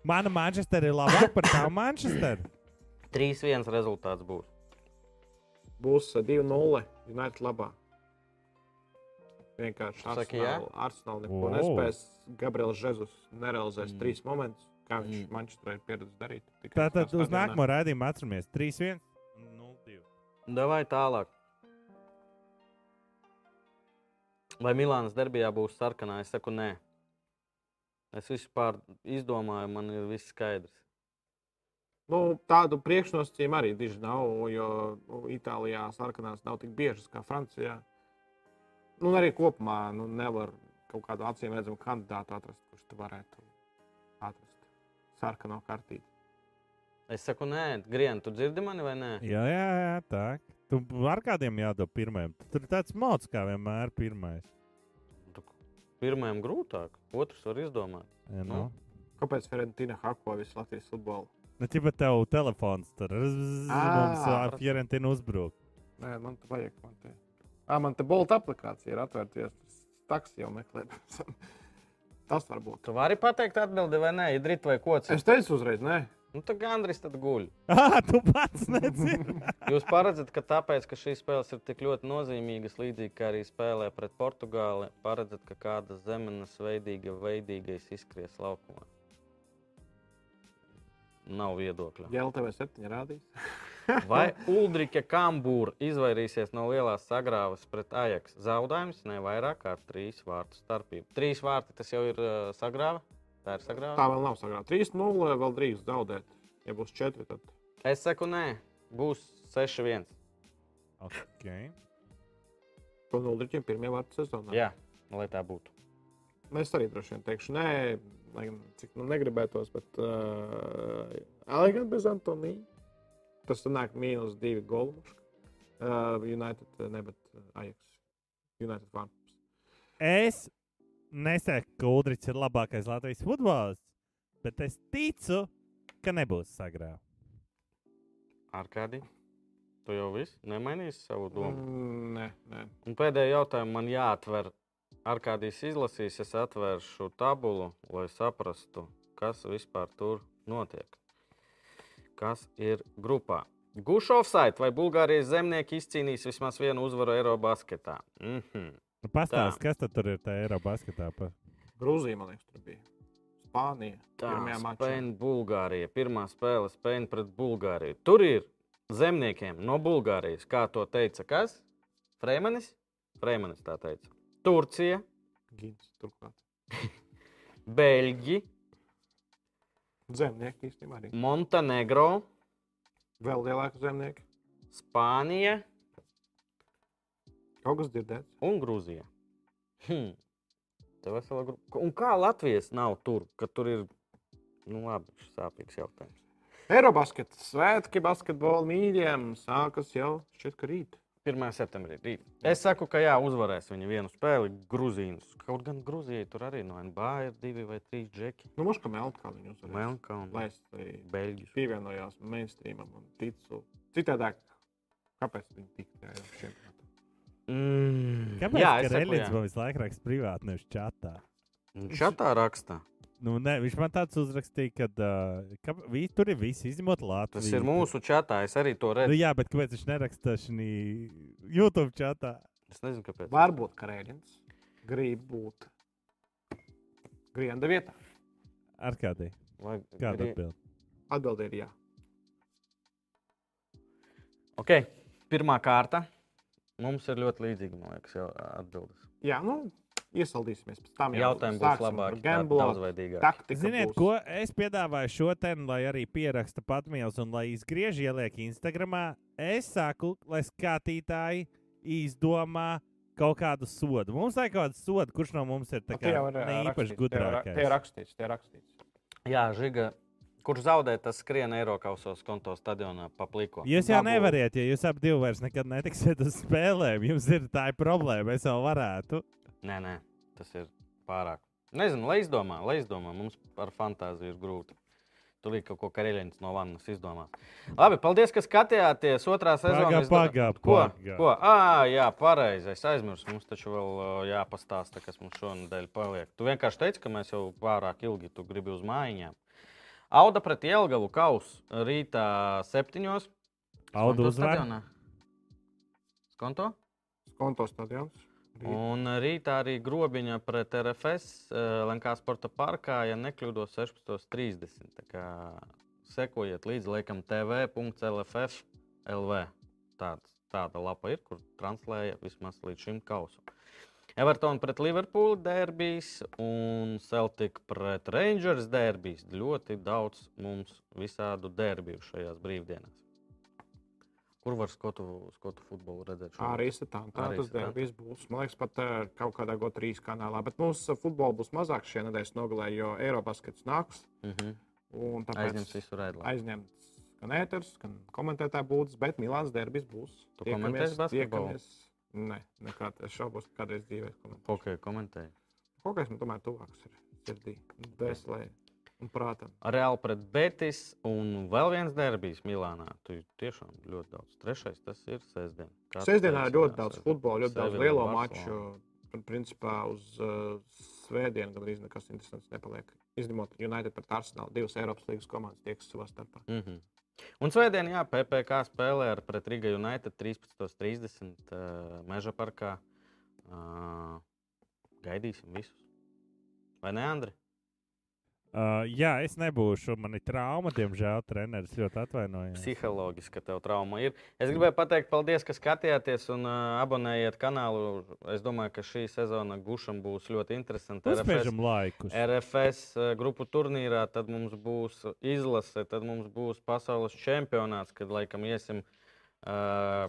Mana Manchester ir labāka par tavu Manchester. 3-1 rezultāts būs. Būs eh, 2-0 United labā. Vienkārši? Arsenal, Arsenal neko Wow. nespēs. Gabriels Žezus nerealizēs Mm. trīs momentus, kā viņš Mm. Manchesterā ir pieredzējis darīt. tikai Tātad uz nākamo raidījumu atceramies 3-1. 0-2. Davai tālāk. Vai Milānas derbijā būs sarkanā? Es saku, nē. Es vispār izdomāju, man ir viss skaidrs. Nu, tādu priekšnosacījumu arī diži nav, jo nu, Itālijā sarkanās nav tik biežas kā Francijā. Nu, arī kopumā nu, nevar kaut kādu acīm redzamu kandidātu atrast, kurš tu varētu atrast sarkano kartīti. Es saku, nē, Grien, tu dzirdi mani vai nē? Jā, jā, jā, tā. Tu ar kādiem jādod pirmajam? Tur ir tāds mods, kā vienmēr pirmais. Tu- Pirmajam grūtāk, otrs var izdomāt. Ja, Nu. nu. Kāpēc Fiorentīna hako visu Latvijas futbolu? Nu, ķipa tev telefons tur Ā, mums ā, Fiorentina uzbruk. Nē, man te vajag. Man te, à, man te bolta aplikācija ir atvērta. Taksi jau meklē. Tas var būt. Tu vari pateikt atbildi vai nē, idrit vai kods. Es teicu uzreiz, nē. Nu, tad gandrīz tad guļ. Ah, tu pats nezini. Jūs paredzat, ka tāpēc, ka šīs spēles ir tik ļoti nozīmīgas, līdzīgi kā arī spēlē pret Portugāli, paredzat, ka kāda zemes veidīga veidīgais izskries laukumā. Nav viedokļa. Jā, LTV 7 rādīs. Vai Ulrika Kambūra izvairīsies no lielās sagrāvas pret Ajax? Zaudējums ne vairāk kā trīs vārtu starpība. Trīs vārti tas jau ir uh, sagrāva. Tā ir sagrāva. Tā vēl nav sagrāta. 3-0 vēl drīz zaudēt. Ja būs 4, tad Es saku, nē, būs 6-1. okay. to Nulričiem pirmie vārti sezonā. Jā, lai tā būtu. Es arī droši vien teikšu, nē, lai gan cik nu negribētos, bet uh, arī gan bez Antonija. Tas nāk mīnus divi golmuši. Uh, United, uh, ne, bet uh, Ajax. United vārds. Es nesaku, ka Udrichs ir labākais Latvijas futbolists, bet es ticu, ka nebūs sagrāvts. Ar kādi? Tu jau viss nemainīsi savu domu. Mm, nē, nē. Un pēdējā jautājumā man jāatver. Ar kādīs izlasīs, es atvēršu tabulu, lai saprastu, kas vispār tur notiek. Kas ir grupā? Offside vai Bulgārijas zemnieki izcīnīs vismaz vienu uzvaru Eirobasketā? Mm -hmm. Nu, Pastāst, kas tad tur ir tajā Eirobasketā? Pa? Grūzija, man liekas, tur bija. Spānija. Tā mačā. Spēņa, Bulgārija. Pirmā spēle Spēņa pret Bulgāriju. Tur ir zemniekiem no Bulgārijas, kā to teica kas? Freimanis? Freimanis tā teica. Turcija, Gins turklāt. Beļģi, Zemnieki īstenībā arī. Montenegro, Vēl lielāki zemnieki. Spānija Kaut kas dzirdēts. un Grūzija. Hmm. Tā vesela grupa. Un kā Latvijas nav tur, ka tur ir nu, labi, sāpīgs jautājums. Eirobaskets, svētki basketbola mīļiem sākas jau šķiet, ka rīt. 1. septembrī. Rīt. Es saku, ka jā, uzvarēs viņa vienu spēli, Grūzīnus. Kaut gan Grūzijai tur arī no NBA ir divi vai trīs džeki. Nu, Moškā Melnkalna viņus uzvarēs. Melnkalna, Lai es tai Beļģis. pievienojos mainstreamam un ticu. Citādāk, kāpēc viņi tik tajā čempionātā? Mm. Kāpēc jā, jā. man visu laiku raksta privāti, nevis čatā? Viņš šatā raksta. Nu, ne, viņš man tāds uzrakstīja, ka, uh, ka vi, tur ir viss izņemot Latviju. Tas ir mūsu čatā. Es arī to Nu, redzu. jā, bet kāpēc viņš neraksta šī YouTube čatā? Es nezinu, kāpēc. Varbūt Karēļins grib būt Grienda vietā. Ar kādai? Vai Kāda atbilde? Atbilde ir jā. Ok, pirmā kārta. Mums ir ļoti līdzīga, man liekas, atbildes. Jā, nu, iesaldīsimies pēc tam. jau Jautājumi būs gamblo, daudzveidīgāki. Taktika Ziniet, būs. ko es piedāvāju šo tēmu, lai arī pieraksta patmīls un lai izgriež ieliek Instagramā. Es saku, lai skatītāji izdomā kaut kādu sodu. Mums vajag kaut kādu sodu, kurš no mums ir tā Nu, īpaši rakstīts, tie ir gudrākais. rakstīts, tie ir rakstīts. Jā, Žiga, Kurš zaudē, tas skrien Eiropausos konto stadionā pa pliko. Jūs jau Dabu- nevariet, ja jūs abi divi vairs nekad netiksiet uz spēlēm. Jums ir tā ir problēma. Es vēl varētu. Nē, nē, tas ir pārāk. Nezinu, lai izdomā, lai izdomā. Mums ar fantāziju ir grūti. Tur kaut ko karjeļņš no vannas izdomā. Labi, paldies, ka skatījāties otrā sezonā. Es do- paga, Ko? À, jā, pareizi. Es aizmirsu. Mums taču vēl jāpastāsta, kas mums šonadēļ paliek. Tu vienkārši teici, ka mēs jau pārāk ilgi tu gribi uz mājiņām. Auda pret Jelgavu kausu rītā septiņos. Audu Skonto uzvar. stadionā. Skonto? Konto stadions. Rīt. Un rītā arī grobiņa pret RFS eh, Lankā sporta parkā, ja nekļūdos, 16.30. Tā kā sekojiet līdzi, liekam, tv.lff. LV. Tāds, tāda lapa ir, kur translēja vismaz līdz šim kausam. Everton pret Liverpool derbijas un Celtic pret Rangers derbijas. Ļoti daudz mums visādu derbiju šajās brīvdienās. Kur var skotu, skotu futbolu redzēt? šogad? Arī tā, tā Arī tas derbijas būs. Man liekas, pat eh, kaut kādā GO3 kanālā. Bet mums eh, futbola būs mazāk šajā nedēļas nogalē, jo Eiropas skats nāks. Mhm. Un tāpēc Aizņems visu redzējumu. aizņemts gan ēters, gan komentētāja būdas, bet Milāns derbijas būs. Tu komentēsi basketbolu? tiekamies- Nē, nekādā. Es šaubos, ka kādreiz dzīvē komentēšu. Hokeja komentēja. Hokejs man tomēr tuvāks ir sirdī, dvēselē un prātam. Reāli pret Betis un vēl viens derbijs Milānā. Tu tiešām ļoti daudz. Trešais tas ir sestdien. Kā tu Sestdienā ir ļoti daudz futbola, ļoti daudz Sevilla, lielo Barcelona. maču. Principā uz uh, svētdienu gandrīz nekas interesants nepaliek. Izņemot United pret Arsenal, divas Eiropas līngas komandas tiekas savā starpā. Mm -hmm. Un svētdien, jā, PPC spēlē ar pret Riga United 13.30 uh, Meža parkā. Uh, gaidīsim visus. Vai ne, Andri? Uh, jā, es nebūšu. Man ir trauma, diemžēl. Treneris ļoti atvainojas. Psiholoģiski, tev trauma ir. Es gribēju pateikt, paldies, ka skatījāties un uh, abonējiet kanālu. Es domāju, ka šī sezona gušam būs ļoti interesanta. Uzspiežam laikus. RFS eh, grupu turnīrā, tad mums būs izlase, tad mums būs pasaules čempionāts, kad laikam iesim uh,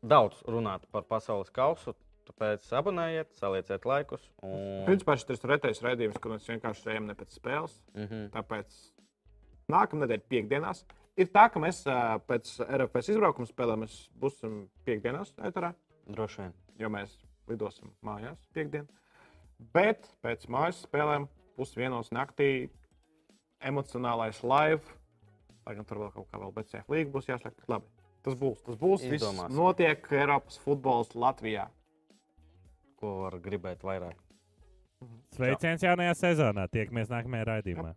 daudz runāt par pasaules kausu. Tāpēc abonējiet, salieciet laikus. Un... Principā šis ir retais raidījums, kur mēs vienkārši ejam ne pēc spēles. Mm -hmm. Tāpēc nākamā nedēļa, piekdienās, ir tā, ka mēs pēc RFS izbraukuma spēlēm būsim piekdienās, eterā, Droši vien. jo mēs lidosim mājās piekdien. Bet pēc mājas spēlēm pusdienos naktī emocionālais live, lai gan tur vēl kaut kā vēl BCF līga būs jāslēdz. Labi, tas būs. Tas būs. Viss Izdomāsim. notiek Eiropas futbols Latvijā. Ko var gribēt vairāk? Sveiciens jaunajā sezonā. Tiekamies nākamajā raidījumā.